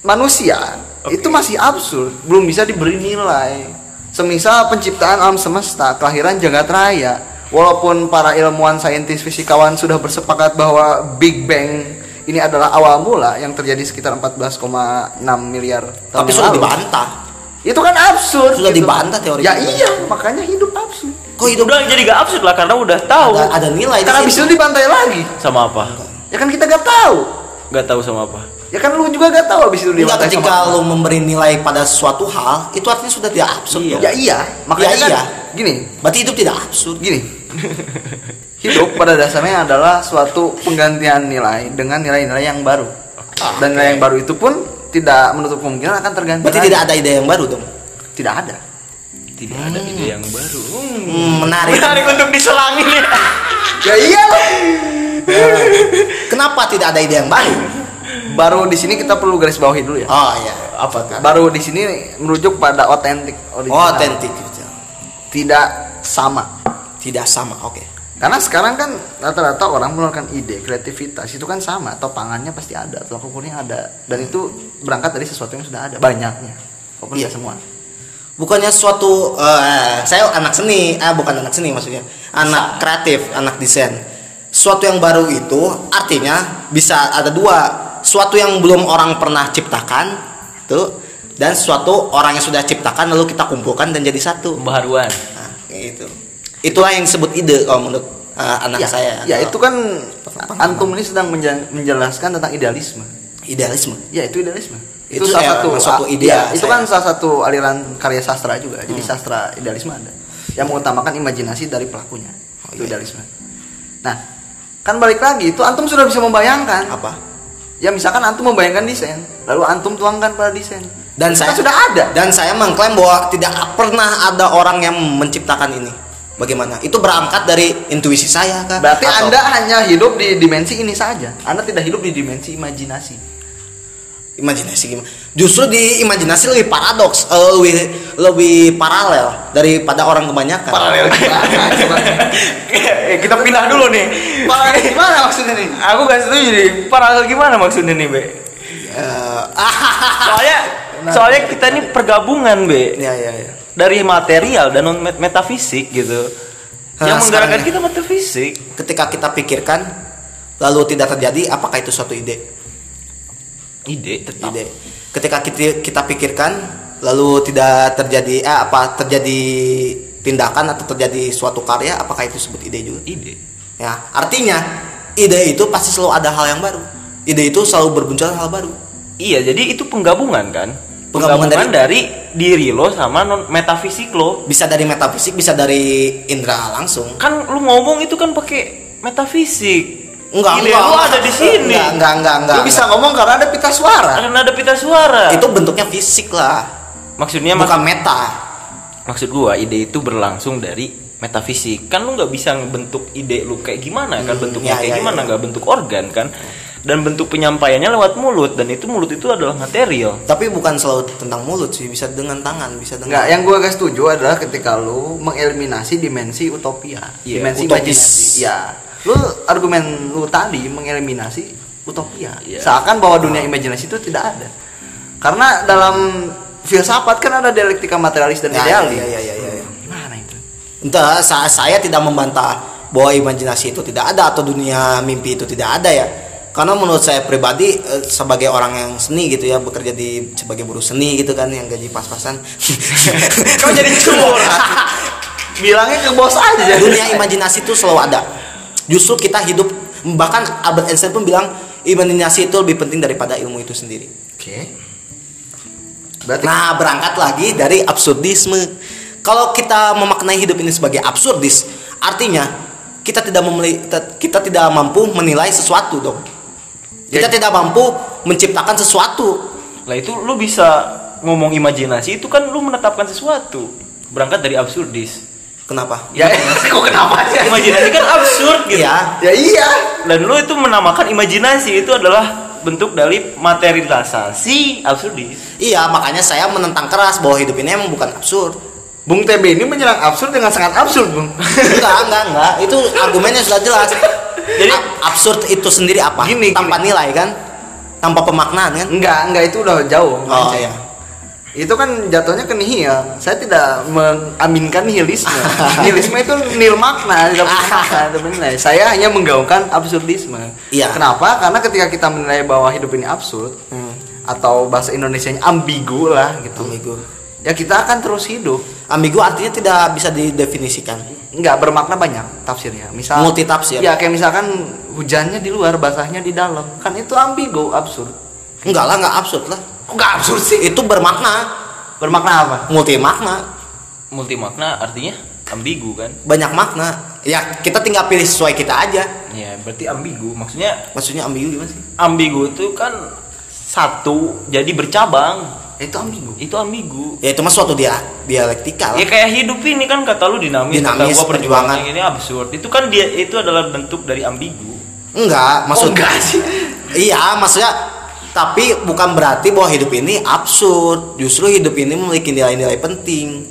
manusia itu masih absurd, belum bisa diberi nilai. Semisal penciptaan alam semesta, kelahiran jagat raya, walaupun para ilmuwan saintis fisikawan sudah bersepakat bahwa Big Bang ini adalah awal mula yang terjadi sekitar 14,6 miliar tahun Tapi yang sudah lalu. dibantah. Itu kan absurd. Sudah gitu. dibantah teori Ya iya, makanya hidup absurd. Kok hidup udah jadi gak absurd lah karena udah tahu ada, ada nilai di situ. itu dibantai lagi. sama apa Ya kan kita gak tahu. nggak tahu sama apa Ya kan lu juga gak tahu habis itu Enggak dibantai ketika sama. lu memberi nilai pada suatu hal, itu artinya sudah tidak absurd. Iya. dong. Ya iya, makanya Ya kan iya. gini, Berarti hidup tidak absurd. gini. *laughs* hidup pada dasarnya adalah suatu penggantian nilai dengan nilai-nilai yang baru. Dan nilai yang baru itu pun tidak menutup kemungkinan akan terganti. Berarti lagi. tidak ada ide yang baru dong. tidak ada. tidak ada ide yang baru Hmm, menarik. menarik untuk diselangin ya *laughs* Ya iya. *laughs* Kenapa tidak ada ide yang baru? Baru di sini kita perlu garis bawahi dulu ya. Oh iya, apa tuh? Baru di sini merujuk pada otentik Oh, original. otentik gitu. Tidak sama. Tidak sama, oke. Karena sekarang kan rata-rata orang mengeluarkan ide, kreativitas itu kan sama, topangannya pasti ada, tolak ukurnya ada, dan itu berangkat dari sesuatu yang sudah ada, banyaknya, walaupun Iya. semua. Bukannya suatu eh, saya anak seni, ah bukan anak seni maksudnya, anak kreatif, anak desain. Suatu yang baru itu artinya bisa ada dua, suatu yang belum orang pernah ciptakan, tuh, dan suatu orang yang sudah ciptakan lalu kita kumpulkan dan jadi satu. pembaharuan Nah, kayak gitu. Itulah yang disebut ide kalau menurut eh, anak ya, saya. ya itu kan antum ini sedang menjelaskan tentang idealisme. idealisme. Ya itu idealisme. Itu Itu, salah ya, satu suatu ide ya, itu saya. kan salah satu aliran karya sastra juga. Jadi sastra idealisme ada yang mengutamakan imajinasi dari pelakunya. itu iya. idealisme. Nah, kan balik lagi itu antum sudah bisa membayangkan. Apa? Ya misalkan antum membayangkan desain, lalu antum tuangkan pada desain. Dan Itu saya kan sudah ada. Dan saya mengklaim bahwa tidak pernah ada orang yang menciptakan ini. Bagaimana? Itu berangkat dari intuisi saya kan? Berarti Atau- Anda hanya hidup di dimensi ini saja. Anda tidak hidup di dimensi imajinasi. Imajinasi gimana? Justru di imajinasi lebih paradoks, eh, lebih lebih paralel daripada orang kebanyakan. *laughs* Eh, kita pindah dulu nih. Paralel gimana maksudnya nih? aku gak setuju nih. Paralel gimana maksudnya nih be? Eh, *laughs* soalnya soalnya kita ini pergabungan be. Ya ya ya. dari material dan non metafisik gitu. Nah, yang menggerakkan kita metafisik. Ketika kita pikirkan lalu tidak terjadi, apakah itu suatu ide? Ide tetap Ide. Ketika kita kita pikirkan lalu tidak terjadi eh, apa terjadi tindakan atau terjadi suatu karya, apakah itu disebut ide juga? ide Ya, artinya ide itu pasti selalu ada hal yang baru. Ide itu selalu bermunculan hal baru. iya jadi itu penggabungan kan Penggabungan penggabungan dari, diri lo sama non metafisik lo Bisa dari metafisik, bisa dari indera langsung. kan lu ngomong itu kan pakai metafisik Enggak, ide enggak, lu enggak. ada di sini Enggak, enggak, enggak, enggak. Lu bisa ngomong karena ada pita suara. karena ada pita suara Itu bentuknya fisik lah, maksudnya bukan maksud, meta. maksud gua ide itu berlangsung dari metafisik kan lu nggak bisa bentuk ide lu kayak gimana kan Hmm, bentuknya ya, kayak ya, gimana ya. nggak bentuk organ kan dan bentuk penyampaiannya lewat mulut dan itu mulut itu adalah material Tapi bukan selalu tentang mulut sih, bisa dengan tangan, bisa dengan Enggak, yang gue gak setuju adalah ketika lu mengeliminasi dimensi utopia, Iya, dimensi utopis. imajinasi. Ya, lu argumen lu tadi mengeliminasi utopia. Iya. Seakan bahwa dunia imajinasi itu tidak ada. Karena dalam filsafat kan ada dialektika materialis dan Ya, idealis. ya, ya, ya, ya, ya. Gimana itu? Entah, sa- saya tidak membantah bahwa imajinasi itu tidak ada atau dunia mimpi itu tidak ada ya. Karena menurut saya pribadi eh, sebagai orang yang seni gitu ya bekerja di sebagai buruh seni gitu kan yang gaji pas-pasan. *laughs* Kau jadi curhat. *laughs* Bilangnya ke bos aja. dunia imajinasi itu selalu ada. Justru kita hidup bahkan Albert Einstein pun bilang imajinasi itu lebih penting daripada ilmu itu sendiri. Oke. Berarti Nah, berangkat lagi dari absurdisme. Kalau kita memaknai hidup ini sebagai absurdis, artinya kita tidak memeli- kita tidak mampu menilai sesuatu dong. Kita Ya. tidak mampu menciptakan sesuatu. lah itu lu bisa ngomong imajinasi itu kan lu menetapkan sesuatu berangkat dari absurdis Kenapa? ya *laughs* kok kenapa sih? imajinasi kan absurd gitu Iya. Ya iya. dan lu itu menamakan imajinasi itu adalah bentuk dari materialisasi absurdis Iya, makanya saya menentang keras bahwa hidup ini emang bukan absurd. Bung TB ini menyerang absurd dengan sangat absurd, Bung. enggak, enggak, enggak. Itu *laughs* argumennya sudah jelas. Jadi absurd itu sendiri apa? Gini, tanpa nilai kan? Tanpa pemaknaan kan? Enggak, enggak itu udah jauh. Oh iya. Itu kan jatuhnya ke nihil. Saya tidak mengaminkan nihilisme. *laughs* Nihilisme itu nil makna tidak punya makna *laughs* saya hanya menggaungkan absurdisme. Iya. kenapa? Karena ketika kita menilai bahwa hidup ini absurd atau bahasa Indonesianya ambigu lah gitu. Ambigu. ya kita akan terus hidup. Ambigu artinya tidak bisa didefinisikan. nggak bermakna banyak tafsirnya. Misal Multi tafsir. ya kayak misalkan hujannya di luar basahnya di dalam. Kan itu ambigu absurd. Enggak lah, enggak absurd lah. Kok nggak absurd sih Itu bermakna, bermakna apa multi makna, multi makna artinya ambigu kan banyak makna. Ya kita tinggal pilih sesuai kita aja. ya berarti ambigu maksudnya Maksudnya ambigu gimana sih? ambigu itu kan satu jadi bercabang Ya, itu ambigu itu ambigu Ya itu mah suatu dia dialektika lah. ya kayak hidup ini kan kata lu dinamis, Dinamis, kata gua perjuangan perjuangan. ini absurd itu kan dia itu adalah bentuk dari ambigu Enggak, maksud Oh, enggak sih. Iya, maksudnya tapi bukan berarti bahwa hidup ini absurd. Justru hidup ini memiliki nilai-nilai penting.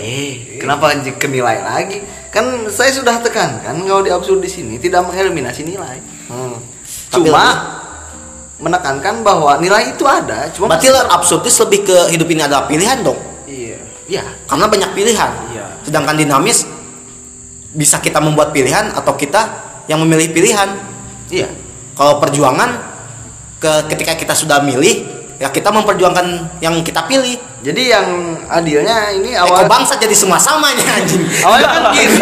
Eh, kenapa ke nilai lagi? Kan saya sudah tekankan kalau di absurd di sini tidak mengeliminasi nilai. Hmm. Cuma menekankan bahwa nilai itu ada, cuma berarti absurdis lebih ke hidup ini adalah pilihan dong. iya. Ya, Karena banyak pilihan. Iya. Sedangkan dinamis bisa kita membuat pilihan atau kita yang memilih pilihan. iya. Kalau perjuangan ke ketika kita sudah milih, ya kita memperjuangkan yang kita pilih. Jadi yang adilnya ini Eh, awal kok bangsa jadi semua samanya anjing. *laughs* awalnya kan gini,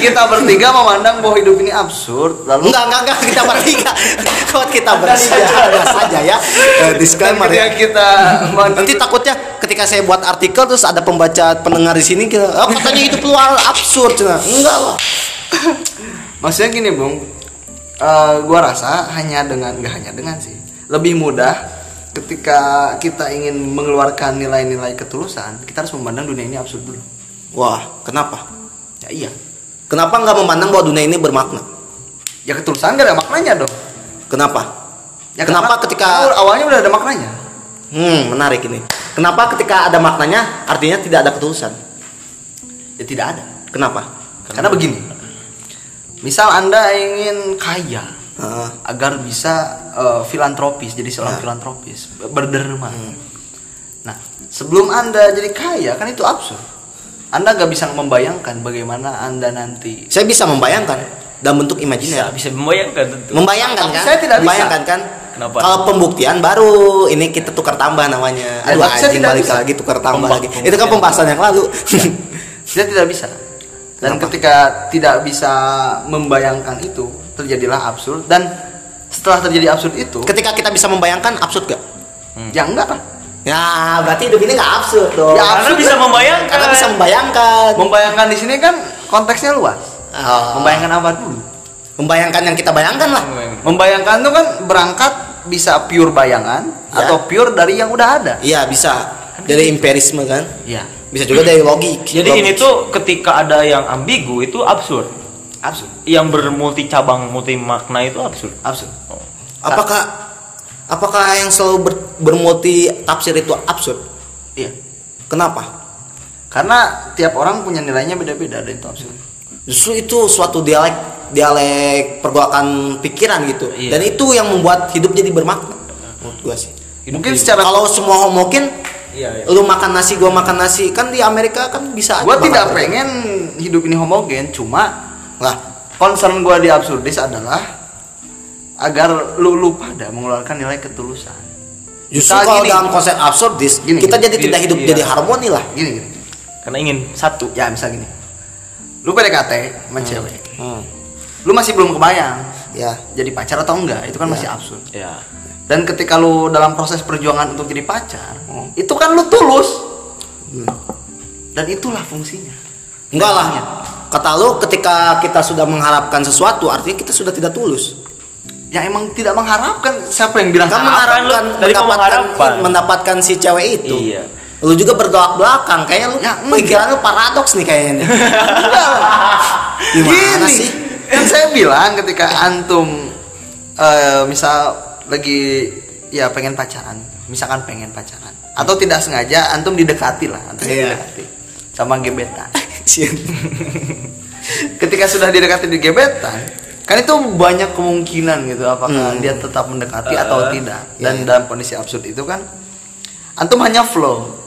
kita bertiga memandang bahwa hidup ini absurd, lalu Enggak, enggak, enggak, kita bertiga. *laughs* Kalau kita bertiga ada saja ya. Eh, disclaimer ya. kita *laughs* Nanti takutnya ketika saya buat artikel terus ada pembaca pendengar di sini kira, oh, katanya hidup lu absurd cina. Enggak lah. Maksudnya gini, Bung. Eh, gua rasa hanya dengan nggak hanya dengan sih. Lebih mudah ketika kita ingin mengeluarkan nilai-nilai ketulusan, kita harus memandang dunia ini absurd dulu. Wah, kenapa? Ya iya. Kenapa nggak memandang bahwa dunia ini bermakna? Ya ketulusan gak ada maknanya dong. Kenapa? Ya Kenapa karena ketika- awal- awalnya udah ada maknanya? Hmm, menarik ini. Kenapa ketika ada maknanya artinya tidak ada ketulusan? Ya tidak ada. Kenapa? Karena begini. Misal Anda ingin kaya Heeh. agar bisa eh, filantropis, jadi seorang Nah. filantropis, berderma. Nah, sebelum Anda jadi kaya kan itu absurd. Anda gak bisa membayangkan bagaimana Anda nanti saya bisa membayangkan dalam bentuk bisa imajiner. bisa membayangkan tentu Membayangkan Tapi kan? saya tidak bisa. membayangkan kan? Kenapa? Kalau pembuktian baru ini kita tukar tambah namanya. Ya, Aduh saya anjing tidak balik bisa. lagi tukar tambah Pembak- lagi. Itu kan pembuktian. pembahasan yang lalu. Saya tidak bisa. Dan Kenapa? ketika tidak bisa membayangkan itu, terjadilah absurd dan setelah terjadi absurd itu, Ketika kita bisa membayangkan absurd gak? ya enggak lah. Ya, berarti hidup ini gak absurd dong. Ya, karena absurd bisa kan? membayangkan Karena bisa membayangkan. Membayangkan di sini kan konteksnya luas. Oh. Membayangkan apa dulu? Membayangkan yang kita bayangkan lah. Membayangkan itu kan berangkat bisa pure bayangan Ya. atau pure dari yang udah ada. Iya, bisa. Dari empirisme kan? Iya. Bisa juga dari logik. jadi Logik. ini tuh ketika ada yang ambigu itu absurd Absurd. yang bermulti cabang multi makna itu absurd Absurd. apakah apakah yang selalu ber- bermulti tafsir itu absurd? Iya. Kenapa? Karena tiap orang punya nilainya beda-beda dan itu absurd. Justru itu suatu dialek dialek pergolakan pikiran gitu. Iya. Dan itu yang membuat hidup jadi bermakna. Menurut gua sih. Mungkin secara Kalau semua homogen iya iya lu makan nasi gua makan nasi kan di Amerika kan bisa aja gua tidak pengen hidup ini homogen, cuma lah concern gua di absurdis adalah agar lu lu pada mengeluarkan nilai ketulusan. justru kalau gini. dalam konsep absurdis Gini, kita gini. jadi tidak hidup Iya. jadi harmoni lah Gini gini. karena ingin satu Ya misal gini. Lu PDKT sama cewek. Hmm, Lu masih belum kebayang ya jadi pacar atau enggak, itu kan Ya. masih absurd. ya Dan ketika lu dalam proses perjuangan untuk jadi pacar, itu kan lu tulus. Dan itulah fungsinya. enggak lah kata lu ketika kita sudah mengharapkan sesuatu artinya kita sudah tidak tulus Ya emang tidak mengharapkan siapa yang bilang kan harap? mengharapkan mau mendapatkan mengharapkan. mendapatkan si cewek itu Iya. lu juga bertolak belakang kayaknya lu Ya, pikiran lu paradoks nih kayaknya. *laughs* Gimana Gini, sih? Kan saya bilang ketika antum eh, misal lagi ya pengen pacaran, misalkan pengen pacaran atau tidak sengaja antum didekati lah, antum Iya. didekati sama gebetan. Ketika sudah didekati di gebetan, kan itu banyak kemungkinan gitu apakah Hmm. dia tetap mendekati atau tidak. Dan iya. dalam kondisi absurd itu kan antum hanya flow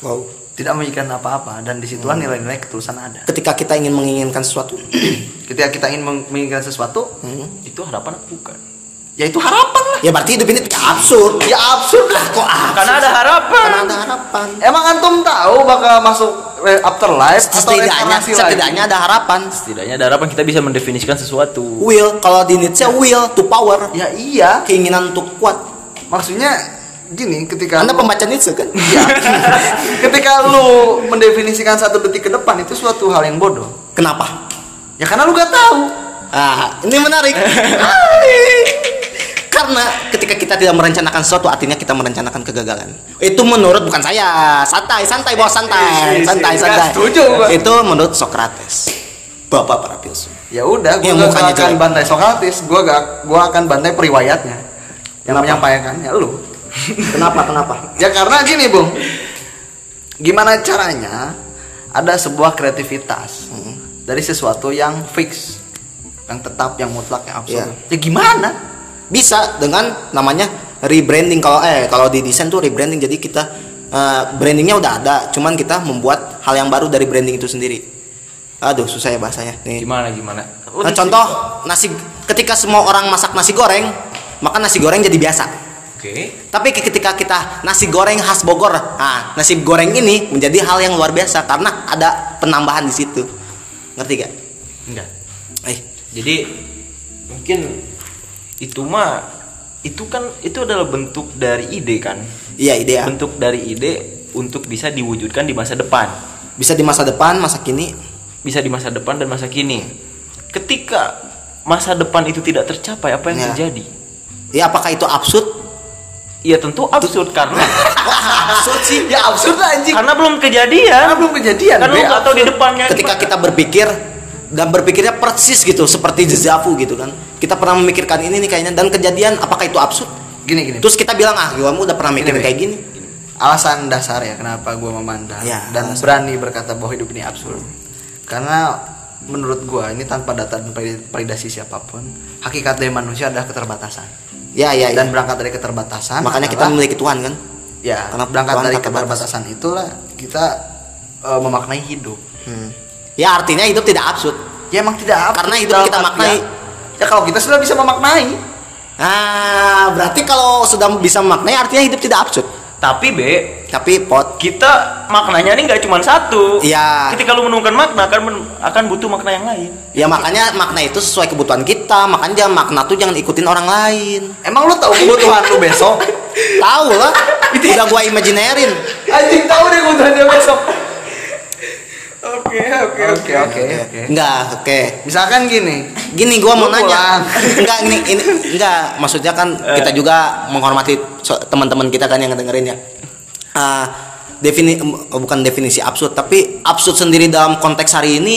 Wow. tidak memikirkan apa-apa dan di situlah nilai-nilai ketulusan ada Ketika kita ingin menginginkan sesuatu, *clears throat* ketika kita ingin meng- menginginkan sesuatu hmm, Itu harapan apa bukan? ya itu harapan lah ya berarti hidup ini tidak absurd. ya absurd lah Kok absurd? Karena ada harapan. Karena ada harapan. emang antum tahu bakal masuk re- afterlife atau Setidaknya, lagi setidaknya ada harapan. Setidaknya ada harapan kita bisa mendefinisikan sesuatu. Will, kalau di Nietzsche will to power, ya iya keinginan untuk kuat. maksudnya gini ketika Anda lu- pembaca Nietzsche kan? Iya. *laughs* ketika lu mendefinisikan satu detik ke depan itu suatu hal yang bodoh Kenapa? ya karena lu gak tahu Ah, ini menarik. *laughs* *laughs* Karena ketika kita tidak merencanakan sesuatu, artinya kita merencanakan kegagalan. Itu menurut bukan saya. Santai, santai, bos, santai, santai, santai. setuju. Itu menurut Socrates. Bapak para filsuf. ya udah gue gak akan jelek. bantai Sokrates gue gak gue akan bantai periwayatnya yang Kenapa? menyampaikannya lu Kenapa? Kenapa? ya karena gini bung gimana caranya ada sebuah kreativitas Hmm. dari sesuatu yang fix yang tetap yang mutlak yang absolut Iya. ya gimana Bisa dengan namanya rebranding kalau eh kalau di desain tuh rebranding jadi kita eh, brandingnya udah ada, cuman kita membuat hal yang baru dari branding itu sendiri. Aduh, susah ya bahasanya. Nih. Gimana gimana? Nah, contoh nasi ketika semua orang masak nasi goreng, maka nasi goreng jadi biasa. Oke. Tapi ketika kita nasi goreng khas Bogor, nah nasi goreng ini menjadi hal yang luar biasa karena ada penambahan di situ. Ngerti gak? Enggak. Eh, Jadi mungkin itu mah itu kan itu adalah bentuk dari ide kan. iya ide ya. Bentuk dari ide untuk bisa diwujudkan di masa depan. Bisa di masa depan, masa kini. Bisa di masa depan dan masa kini. Ketika masa depan itu tidak tercapai, apa yang Ya. terjadi? Ya apakah itu absurd? Ya tentu absurd karena *laughs* absurd sih. ya absurd lah anjing karena belum kejadian. karena belum kejadian Kan lu nggak tahu di depannya. Ketika kita berpikir dan berpikirnya persis gitu seperti dejavu gitu kan. Kita pernah memikirkan ini nih kayaknya dan kejadian apakah itu absurd? gini gini Terus kita bilang ah, kamu udah pernah mikirin Gini, kayak gini. alasan dasar ya kenapa gue memandang Ya, dan alasan. berani berkata bahwa hidup ini absurd karena menurut gue ini tanpa data dan valid- validasi siapa pun hakikat dari manusia adalah keterbatasan Ya, ya, dan ya. berangkat dari keterbatasan Makanya kita memiliki Tuhan kan. ya karena berangkat Tuhan dari tak terbatas. keterbatasan itulah kita eh, memaknai hidup Hmm. Ya artinya hidup tidak absurd. ya emang tidak absurd Karena hidup kita maknai. ya kalau kita sudah bisa memaknai Ah, berarti kalau sudah bisa memaknai artinya hidup tidak absurd. Tapi B, Tapi pot kita maknanya ini nggak cuma satu. Iya. Ketika lu menemukan makna akan men- akan butuh makna yang lain. ya makanya makna itu sesuai kebutuhan kita, makanya jangan makna tuh jangan ikutin orang lain. emang lu tahu kebutuhan lu besok *laughs* Tahu lah, udah gua imagineerin. anjing tahu deh kebutuhannya besok oke oke oke oke oke Enggak, oke. misalkan gini Gini gua mau nanya. Enggak, *laughs* ini ini enggak, maksudnya kan kita juga menghormati teman-teman kita kan yang dengerin ya. Ah, defini eh, bukan definisi absurd, tapi absurd sendiri dalam konteks hari ini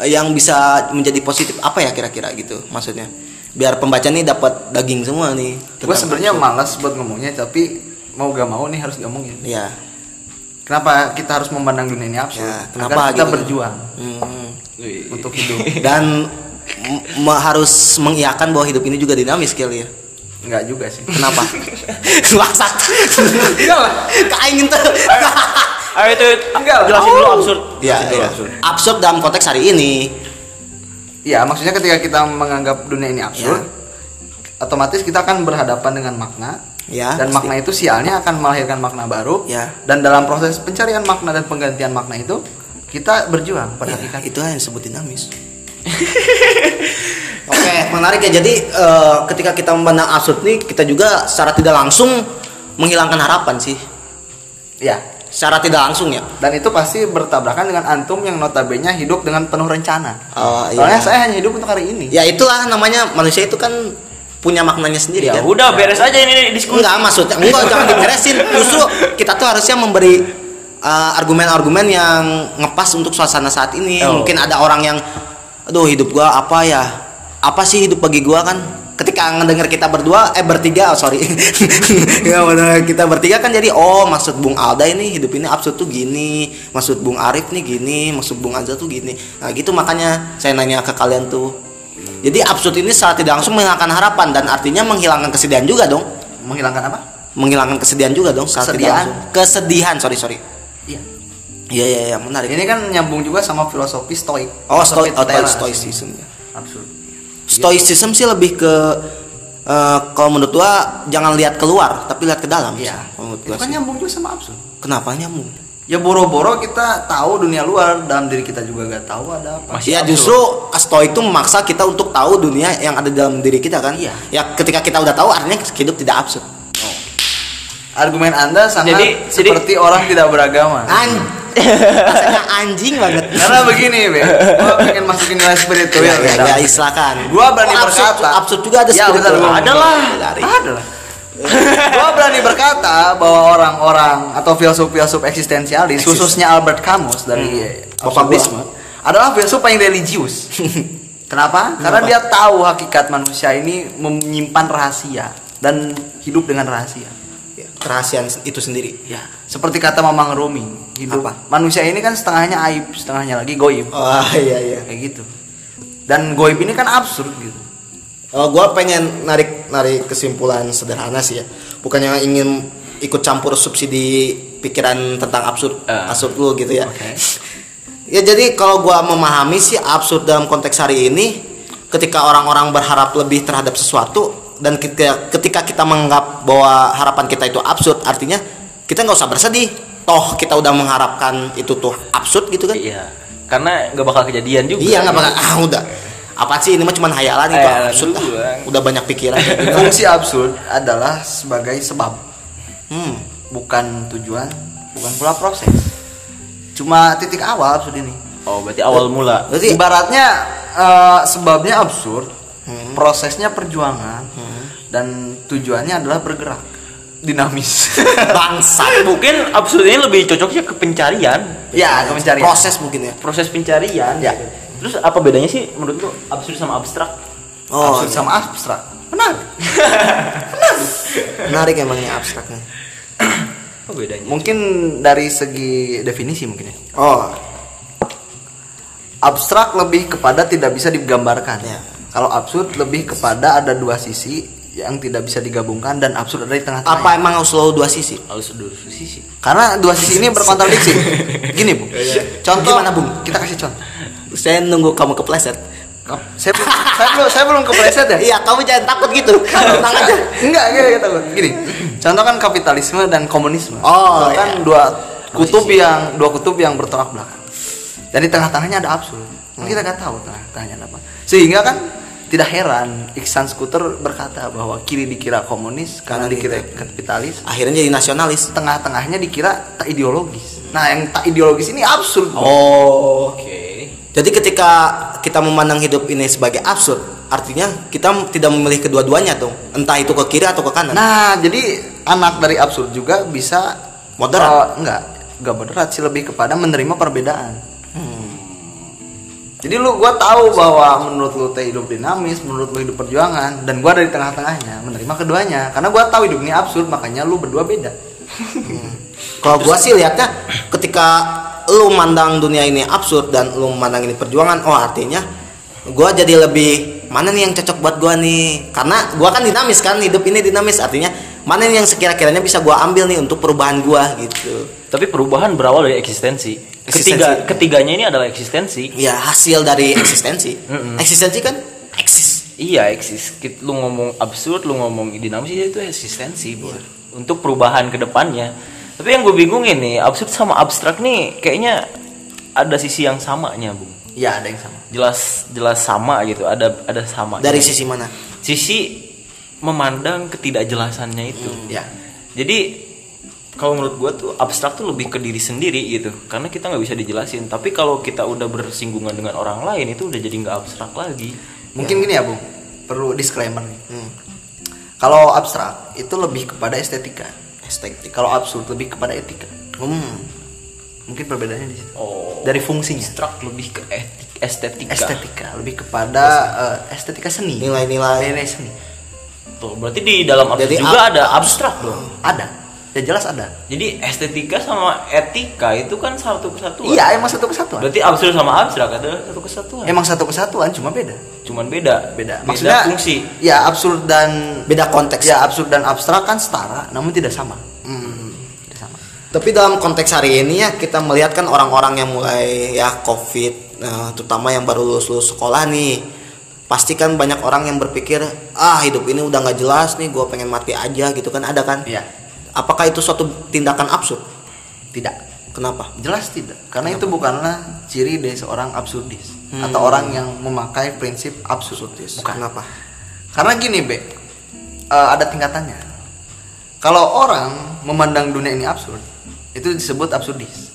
eh, yang bisa menjadi positif apa ya kira-kira gitu maksudnya. Biar pembaca nih dapat daging semua nih. gue sebenarnya malas buat ngomongnya tapi mau gak mau nih harus ngomongin Iya. Kenapa kita harus memandang dunia ini absurd Ya, Agar kenapa kita gitu? berjuang Hmm. untuk hidup *laughs* Dan m- m- harus mengiyakan bahwa hidup ini juga dinamis kali ya. Enggak juga sih Kenapa? *laughs* Bangsat. Enggak lah. Kaingin tuh. Ayo itu Enggak lah. jelasin dulu absurd. Ya, Jelasin dulu ya. absurd. Absurd dalam konteks hari ini. ya maksudnya ketika kita menganggap dunia ini absurd Ya. otomatis kita akan berhadapan dengan makna Ya, dan pasti. makna itu sialnya akan melahirkan makna baru Ya. dan dalam proses pencarian makna dan penggantian makna itu kita berjuang pada Ya, itu yang disebut dinamis. *laughs* Oke, menarik ya. Jadi eh, ketika kita memandang absurd nih, kita juga secara tidak langsung menghilangkan harapan sih. ya Secara tidak langsung ya. dan itu pasti bertabrakan dengan antum yang notabene hidup dengan penuh rencana Oh, iya. soalnya saya hanya hidup untuk hari ini Ya itulah namanya manusia itu kan punya maknanya sendiri Ya kan. udah beres aja ini diskusi. Enggak maksudnya enggak jangan *laughs* diberesin. Justru kita tuh harusnya memberi uh, argumen-argumen yang ngepas untuk suasana saat ini. Oh. Mungkin ada orang yang aduh hidup gua apa ya? Apa sih hidup bagi gua kan? Ketika ngedenger kita berdua eh bertiga oh, sorry. *laughs* ya kita bertiga kan jadi oh maksud Bung Alda ini hidup ini absurd tuh gini, maksud Bung Arif nih gini, maksud Bung Azza tuh gini. Nah, gitu makanya saya nanya ke kalian tuh. Jadi absurd ini secara tidak langsung menghilangkan harapan dan artinya menghilangkan kesedihan juga dong. menghilangkan apa menghilangkan kesedihan juga dong Kesedihan? kesedihan sorry sorry Iya. iya iya iya menarik Ini kan nyambung juga sama filosofi stoik. oh stoi Filosofi oh, stoicism ya Absurd. stoicism sih lebih ke eh, kalau menurut gua jangan lihat keluar tapi lihat ke dalam Iya. Menurut Itu gua kan sih. nyambung juga sama absurd. kenapa nyambung Ya boro-boro kita tahu dunia luar dalam diri kita juga gak tahu ada apa. Masih ya absurd. justru stoik itu memaksa kita untuk tahu dunia yang ada dalam diri kita kan Iya. ya ketika kita udah tahu artinya hidup tidak absurd Argumen Anda sangat Jadi- seperti orang tidak beragama. An rasanya *laughs* anjing banget Karena begini, Be. *laughs* Gua pengen masukin nilai spiritual ya, ya, dalam. ya, silakan Gua berani Oh, absurd, berkata. absurd juga ada Ya, spiritual. ada lah Ada lah. Gua berani berkata bahwa orang-orang atau filsuf-filsuf eksistensialis, Eksis- khususnya Albert Camus dari absurdisme, adalah filsuf paling religius. *laughs* Kenapa? Karena dia tahu hakikat manusia ini menyimpan rahasia dan hidup dengan rahasia. Ya, kerahasiaan itu sendiri Ya, seperti kata Mamang Rumi, hidup Apa? manusia ini kan setengahnya aib, setengahnya lagi goib. oh iya iya Kayak gitu. Dan goib ini kan absurd gitu. Oh, gue pengen narik narik kesimpulan sederhana sih ya. Bukannya ingin ikut campur subsidi pikiran tentang absurd Ah. absurd lu gitu ya. Oke. *laughs* Ya jadi kalau gua memahami sih absurd dalam konteks hari ini ketika orang-orang berharap lebih terhadap sesuatu dan ketika, ketika kita menganggap bahwa harapan kita itu absurd artinya kita nggak usah bersedih. Toh kita udah mengharapkan itu tuh absurd gitu kan. Iya. Karena nggak bakal kejadian juga. Iya nggak bakal ah udah. Apa sih ini mah cuma hayalan itu Hayalan absurd. dulu, ah. Bang. Udah banyak pikiran. *laughs* Fungsi absurd adalah sebagai sebab, hmm. bukan tujuan, bukan pula proses. Cuma titik awal absurd ini. Oh, berarti awal mula. Berarti Ibaratnya eh, sebabnya absurd, prosesnya perjuangan, dan tujuannya adalah bergerak, dinamis. *laughs* bangsat Mungkin absurd ini lebih cocoknya ke pencarian. ya, ke pencarian. proses mungkin ya. Proses pencarian. Ya. gitu. Terus apa bedanya sih menurut lu absurd sama abstrak? Oh, absurd sama abstrak. Benar. menarik emangnya abstraknya. *clears throat* Apa bedanya? Mungkin dari segi definisi mungkin ya. Oh, Abstrak lebih kepada tidak bisa digambarkan. Ya. Kalau absurd lebih kepada ada dua sisi yang tidak bisa digabungkan dan absurd ada di tengah-tengah. apa emang harus selalu dua sisi? Harus dua sisi. Karena dua sisi ini berkontradiksi. *laughs* Gini, Bu. Contoh Gimana, Bung? Kita kasih contoh. Saya nunggu kamu kepleset. Saya belum saya belum saya belum kepleset ya. Iya, kamu jangan takut gitu. *laughs* Tenang aja. Enggak, enggak takut. Gini. Contoh kan kapitalisme dan komunisme. Oh, Itu kan iya. dua kutub yang dua kutub yang bertolak belakang. Dan di tengah-tengahnya ada absurd. Kan kita nggak tahu tengah-tengahnya ada apa. Sehingga kan tidak heran Iksan Skuter berkata bahwa kiri dikira komunis, kanan Kanan dikira kapitalis, Akhirnya jadi nasionalis. tengah-tengahnya dikira tak ideologis. Nah, yang tak ideologis ini absurd. Oh. Oke. Jadi ketika kita memandang hidup ini sebagai absurd, artinya kita tidak memilih kedua-duanya tuh. Entah itu ke kiri atau ke kanan. Nah, jadi anak dari absurd juga bisa Moderat. eh, enggak, enggak moderat sih lebih kepada menerima perbedaan. Jadi lu gua tahu bahwa menurut lu teh hidup dinamis, menurut lu hidup perjuangan dan gua dari tengah-tengahnya menerima keduanya. Karena gua tahu hidup ini absurd, makanya lu berdua beda. *laughs* Kalau gua sih lihatnya ketika lu mandang dunia ini absurd dan lu mandang ini perjuangan, oh artinya gua jadi lebih mana nih yang cocok buat gua nih? Karena gua kan dinamis kan, hidup ini dinamis artinya mana nih yang sekira-kiranya bisa gua ambil nih untuk perubahan gua gitu. Tapi perubahan berawal dari eksistensi. Eksistensi. Ketiga ketiganya ini adalah eksistensi. Ya hasil dari eksistensi. Eksistensi kan eksis. Iya eksis. Lu ngomong absurd, lu ngomong dinamis ya itu eksistensi buat untuk perubahan ke depannya. Tapi yang gue bingung ini absurd sama abstrak nih kayaknya ada sisi yang samanya, Bung. Ya, ada yang sama. Jelas jelas sama gitu. Ada ada sama. Dari sisi mana? sisi memandang ketidakjelasannya itu. Ya. Jadi kalau menurut gue tuh abstrak tuh lebih ke diri sendiri gitu, karena kita nggak bisa dijelasin. Tapi kalau kita udah bersinggungan dengan orang lain itu udah jadi nggak abstrak lagi. Mungkin gini ya, Bu. Perlu disclaimer nih. Hmm. Kalau abstrak itu lebih kepada estetika. Estetik. Kalau absurd lebih kepada etika. Hmm. Mungkin perbedaannya di situ. Oh, Dari fungsinya. abstrak lebih ke etik, estetika. estetika lebih kepada eh, estetika seni Nilai-nilai. nilai seni Tuh, berarti di dalam abstrak Jadi juga ab- ada abstrak dong. ada ya jelas ada Jadi estetika sama etika itu kan satu kesatuan. iya emang satu kesatuan Berarti absurd sama abstrak adalah satu kesatuan. emang satu kesatuan cuma beda Cuman beda. beda Beda maksudnya fungsi. ya absurd dan beda konteks ya absurd dan abstrak kan setara namun tidak sama Hmm. tidak sama Tapi dalam konteks hari ini ya kita melihat kan orang-orang yang mulai ya covid, nah, terutama yang baru lulus lulus sekolah nih, pasti kan banyak orang yang berpikir ah hidup ini udah nggak jelas nih, gue pengen mati aja gitu kan ada kan? iya Apakah itu suatu tindakan absurd? tidak Kenapa? jelas tidak karena itu bukanlah ciri dari seorang absurdis atau orang yang memakai prinsip absurdis bukan Kenapa? Karena gini, Be. eh, ada tingkatannya. Kalau orang memandang dunia ini absurd, itu disebut absurdis.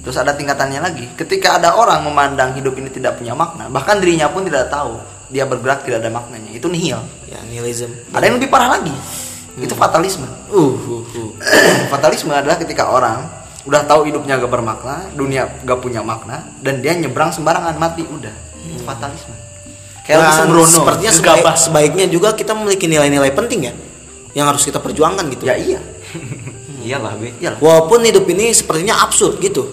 Terus ada tingkatannya lagi. Ketika ada orang memandang hidup ini tidak punya makna, bahkan dirinya pun tidak tahu dia bergerak tidak ada maknanya. Itu nihil. Ya nihilism. Ada yang lebih parah lagi. Itu fatalisme. Uh, uh, uh. *coughs* fatalisme adalah ketika orang udah tahu hidupnya gak bermakna, dunia gak punya makna, dan dia nyebrang sembarangan mati udah. Itu fatalisme. Kayak Agus Sembrono, sepertinya sebaik- sebaiknya juga kita memiliki nilai-nilai penting ya, yang harus kita perjuangkan gitu. Ya iya. Iyalah, Be. Iyalah. Walaupun hidup ini sepertinya absurd gitu.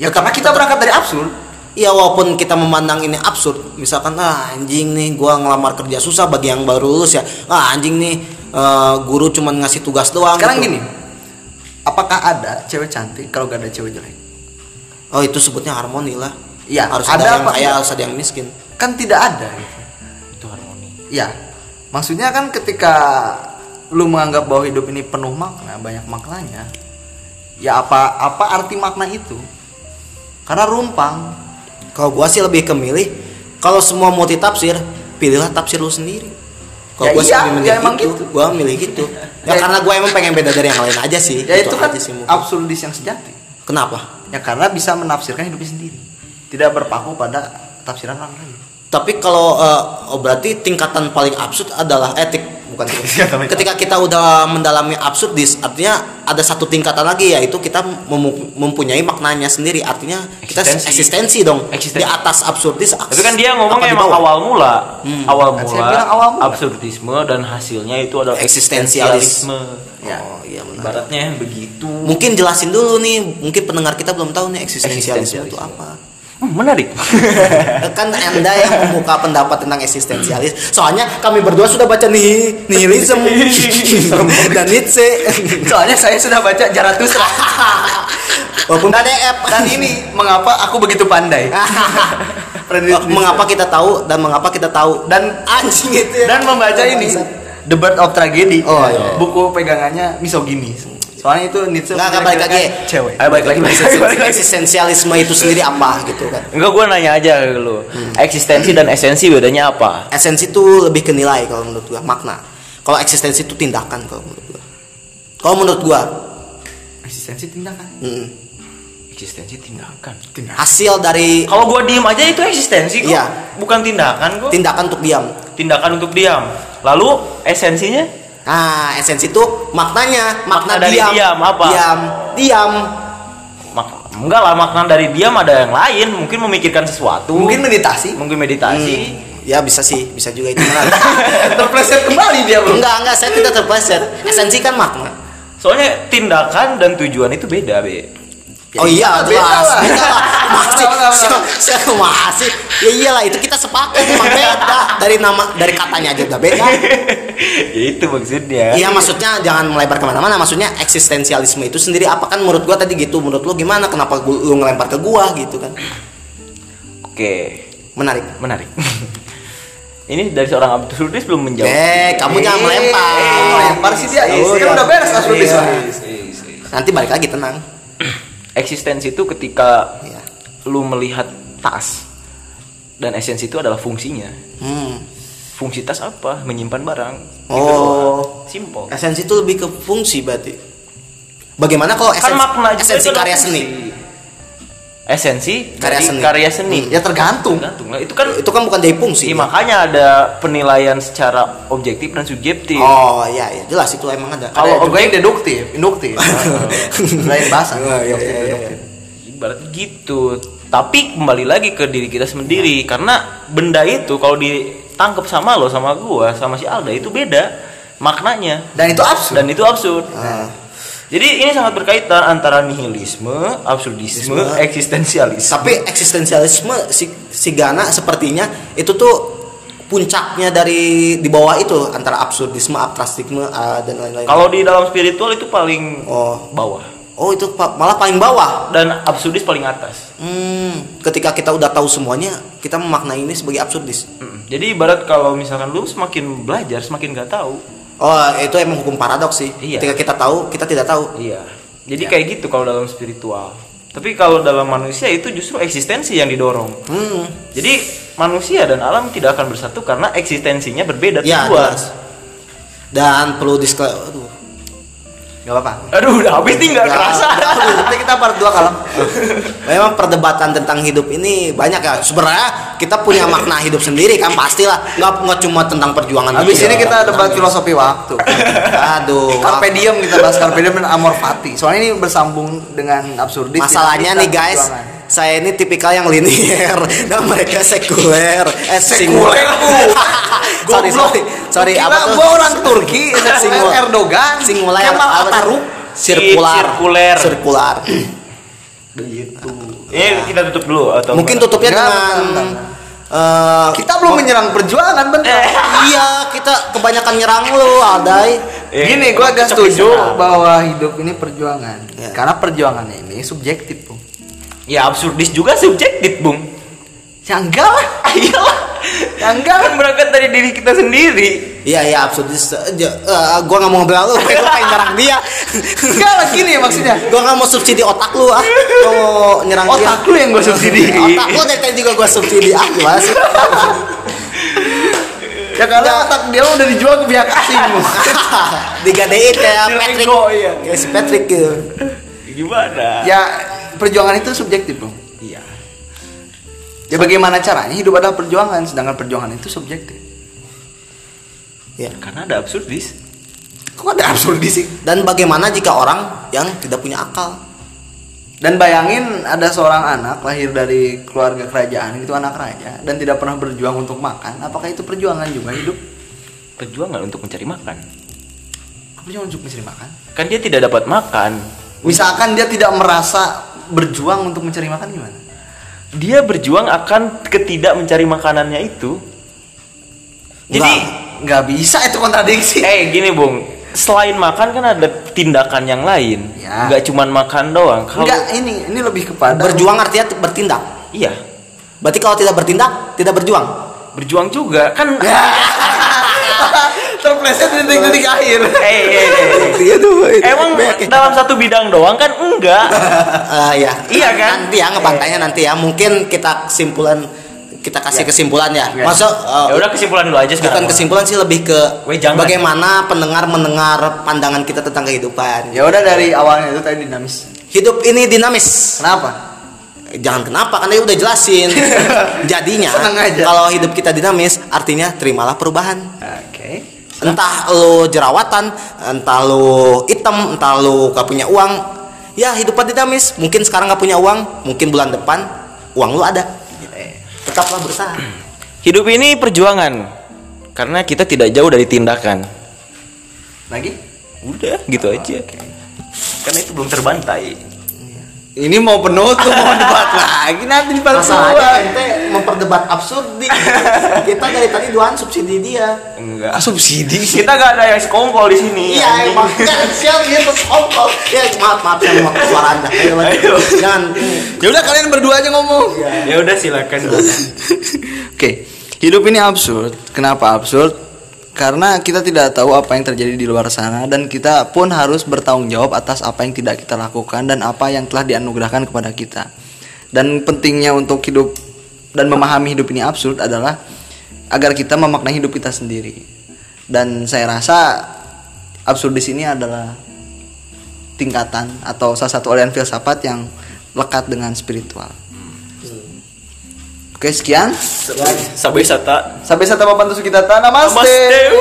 Ya karena kita berangkat dari absurd. Iya walaupun kita memandang ini absurd, misalkan ah anjing nih gua ngelamar kerja susah bagi yang baru lulus ya. Ah anjing nih eh, guru cuman ngasih tugas doang. Sekarang gitu. gini, apakah ada cewek cantik kalau gak ada cewek jelek? Oh itu sebutnya harmoni lah. Iya, harus ada ada, yang apa kaya, enggak? harus ada yang miskin. Kan tidak ada. Gitu. Itu harmoni. Ya, maksudnya kan ketika lu menganggap bahwa hidup ini penuh makna, banyak maknanya, ya apa apa arti makna itu? Karena rumpang. Kalau gua sih lebih kemilih kalau semua multi tafsir, pilihlah tafsir lu sendiri. Kalau Ya gua sih iya, lebih milih ya emang gitu. gitu. Gua milih gitu. *laughs* Ya, Ya, karena gua emang pengen beda dari yang lain aja sih. Ya itu, kan aja sih mungkin. absurdis yang sejati. Kenapa? Ya karena bisa menafsirkan hidupnya sendiri, tidak berpaku pada tafsiran orang lain. Tapi kalau eh, oh berarti tingkatan paling absurd adalah etik bukan. *laughs* Ketika kita udah mendalami absurdis, artinya ada satu tingkatan lagi yaitu kita mempunyai maknanya sendiri. Artinya kita Eksistensi. eksistensi dong. Eksistensi. Di atas absurdis. Tapi kan dia di emang awal mula, awal Kan mula, awal mula. absurdisme dan hasilnya itu adalah Eksistensialis. eksistensialisme. Ya. Oh iya benar. Ibaratnya begitu. Mungkin jelasin dulu nih, mungkin pendengar kita belum tahu nih eksistensialisme itu Eksistensialisme. apa. Hmm, menarik. *laughs* kan anda yang membuka pendapat tentang eksistensialis. Soalnya kami berdua sudah baca nih nihilism dan Nietzsche. Soalnya saya sudah baca Zarathustra. Walaupun PDF Dan ini mengapa aku begitu pandai. *laughs* Mengapa kita tahu dan mengapa kita tahu dan anjing itu ya. dan membaca ini The Birth of Tragedy. Oh, iya. Buku pegangannya misoginis. Soalnya itu Nietzsche Nggak, nggak balik lagi. cewek. Ayo balik lagi, balik lagi. *laughs* eksistensialisme itu sendiri apa gitu kan Enggak gua nanya aja ke lu. Eksistensi dan esensi bedanya apa? esensi itu lebih ke nilai kalau menurut gua makna kalau eksistensi itu tindakan kalau menurut gua kalau menurut gua Eksistensi tindakan. mm, Eksistensi tindakan. hasil dari Kalau gua diem aja itu eksistensi kok. Iya. Bukan tindakan kok. tindakan untuk diam tindakan untuk diam. Lalu esensinya nah esensi itu maknanya makna, Makna dari diam diam apa? diam diam mak enggak lah makna dari diam ada yang lain, mungkin memikirkan sesuatu. Mungkin meditasi. mungkin meditasi. Hmm, ya bisa sih bisa juga itu. *laughs* Terpleset kembali dia, Bro. enggak enggak saya tidak terpleset esensi kan makna Soalnya tindakan dan tujuan itu beda, Be. Oh iya, beda jelas. lah. Beda lah. *laughs* Masih, *laughs* saya masih. Ya iyalah, itu kita sepakat emang beda dari nama dari katanya aja udah beda. ya *laughs* itu maksudnya. Iya, maksudnya jangan melebar ke mana-mana. Maksudnya eksistensialisme itu sendiri apa kan? Menurut gua tadi gitu. Menurut lu gimana? Kenapa gua, lu ngelempar ke gua gitu kan? Oke, Menarik. menarik. Ini dari seorang absurdis belum menjawab. Eh, kamu jangan melempar. Eh, melempar sih dia. Kan iya. udah beres absurdis Iya. lah. Nanti balik lagi tenang. *clears throat* Eksistensi itu ketika Iya. lu melihat tas dan esensi itu adalah fungsinya. Hmm. Fungsi tas apa? Menyimpan barang. Gitu Oh. doang. Simple. Esensi itu lebih ke fungsi berarti. Bagaimana kalau Kan esensi, makna juga esensi karya fungsi. seni? Esensi Karya dari seni. Karya seni. Ya tergantung. Tergantung lah. Itu kan Itu kan bukan dari fungsi. Iya, makanya ada penilaian secara objektif dan subjektif. Oh iya iya jelas itu emang ada. Kalau juga yang deduktif, induktif. *laughs* Lain bahasa. Oh, iya, iya, iya. deduktif. Ibarat gitu. Tapi kembali lagi ke diri kita sendiri karena benda itu kalau ditangkap sama lo sama gua sama si Alda itu beda maknanya Dan itu absurd. dan itu absurd. Ah. Jadi ini sangat berkaitan antara nihilisme, absurdisme, Isme. eksistensialisme. Tapi eksistensialisme si, si Gana sepertinya itu tuh puncaknya dari di bawah itu antara absurdisme, abstraktisme uh, dan lain-lain. Kalau di dalam spiritual itu paling Oh. bawah Oh itu pa- malah paling bawah. dan absurdis paling atas. Hmm, ketika kita udah tahu semuanya, kita memaknai ini sebagai absurdis. Mm. Jadi ibarat kalau misalkan lu semakin belajar semakin nggak tahu. Oh, itu emang hukum paradoks sih. Iya. Ketika kita tahu, kita tidak tahu. Iya. Jadi kayak gitu kalau dalam spiritual. Tapi kalau dalam manusia itu justru eksistensi yang didorong. Hmm. Jadi manusia dan alam tidak akan bersatu karena eksistensinya berbeda Ya, dua. Dan perlu disclaimer. Aduh. Gak apa-apa. Aduh, udah habis nih nggak Ya, kerasa. Nanti kita part 2 kalem. *laughs* Memang perdebatan tentang hidup ini banyak ya. Sebenarnya kita punya makna hidup sendiri kan pastilah. Nggak nggak cuma tentang perjuangan. Habis ini kita debat filosofi waktu. Aduh. Carpe diem kita bahas carpe diem dan amor fati. Soalnya ini bersambung dengan absurdis. Masalahnya nih guys, perjuangan. saya ini tipikal yang linier *laughs* dan mereka sekuler. Eh Sekuler, *laughs* sorry, sorry, sorry. Kira Apa tuh? gua orang Turki, Erdogan. Kemal apa Atatürk. Sirkular. Sirkuler. Sirkular. Begitu. Ini kita tutup dulu atau Mungkin gimana? tutupnya Enggak, dengan bentar, eh, Kita belum menyerang perjuangan, bentar. iya, kita kebanyakan nyerang lu, Aldai. Eh, Gini, gua agak setuju bahwa hidup ini perjuangan. Ya. Karena perjuangannya ini subjektif, Bung. Ya absurdis juga subjektif, Bung. Ya enggak lah. *laughs* Iyalah. Ya enggak. Kan berangkat dari diri kita sendiri. Iya, iya, absurdis aja. Eh, gua nggak mau ngobrol lu, *laughs* gua pengen nyerang dia. Enggak lah gini maksudnya. gua nggak mau subsidi otak lu ah. Gua mau nyerang dia. Otak lu yang gua subsidi. *laughs* Otak lu dari tadi juga gua subsidi ah, gimana sih? Ya karena otak dia udah dijual ke pihak asing. Digadein kayak Di Patrick. Lego, iya. Kayak si Patrick gitu. Gimana? ya perjuangan itu subjektif, Bung. Ya bagaimana caranya hidup adalah perjuangan sedangkan perjuangan itu subjektif. Ya. Karena ada absurdis. Kok ada absurdis sih? Dan bagaimana jika orang yang tidak punya akal? Dan bayangin ada seorang anak lahir dari keluarga kerajaan itu anak raja dan tidak pernah berjuang untuk makan. Apakah itu perjuangan juga hidup? Perjuangan untuk mencari makan. Perjuangan untuk mencari makan. Kan dia tidak dapat makan. Misalkan dia tidak merasa berjuang untuk mencari makan gimana? Dia berjuang akan ketidak mencari makanannya itu. Jadi, nggak bisa itu kontradiksi. eh gini bung, selain makan kan ada tindakan yang lain. Ya. Nggak cuman makan doang. Kalau Enggak, ini ini lebih kepada Berjuang artinya bertindak. iya, Berarti kalau tidak bertindak, tidak berjuang. berjuang juga kan. *laughs* terpleset di detik-detik akhir. Eh, eh, eh, eh. Iya. Emang dalam satu bidang doang kan enggak? *laughs* Ah, ya. Iya kan? Nanti ya ngebantainya nanti ya. Mungkin kita kesimpulan kita kasih kesimpulan ya. Ya. Masuk eh, Ya udah kesimpulan dulu aja bukan kesimpulan sih lebih ke Weh, jangan. bagaimana pendengar mendengar pandangan kita tentang kehidupan. Ya udah dari awalnya itu tadi dinamis. Hidup ini dinamis. Kenapa? Jangan kenapa kan dia udah jelasin. *laughs* Jadinya kalau hidup kita dinamis artinya terimalah perubahan. Oke. Entah lu jerawatan, entah lu hitam, entah lu gak punya uang. Ya hidupnya dinamis. Mungkin sekarang gak punya uang, mungkin bulan depan uang lu ada. Tetaplah berusaha. *clears throat* Hidup ini perjuangan. Karena kita tidak jauh dari tindakan. Lagi? Udah, gitu aja. Karena itu belum terbantai. Ini mau penutup, mau debat lagi nanti di Masalahnya ente memperdebat absurd Kita dari tadi doan subsidi dia. Enggak. subsidi Kita gak ada yang sekongkol di sini. Iya, emang kan sial gitu sekongkol. Ya maaf maaf saya mau suara anda. Ayo lanjut. Ayo. Jangan. Ya udah kalian berdua aja ngomong. Ya udah silakan. *laughs* Oke, hidup ini absurd. Kenapa absurd? Karena kita tidak tahu apa yang terjadi di luar sana dan kita pun harus bertanggung jawab atas apa yang tidak kita lakukan dan apa yang telah dianugerahkan kepada kita. Dan pentingnya untuk hidup dan memahami hidup ini absurd adalah agar kita memaknai hidup kita sendiri. Dan saya rasa absurdis ini adalah tingkatan atau salah satu aliran filsafat yang lekat dengan spiritual. Oke sekian. Sampai sata. Sampai sata papan tusuk kita tanah. Namaste. Namaste.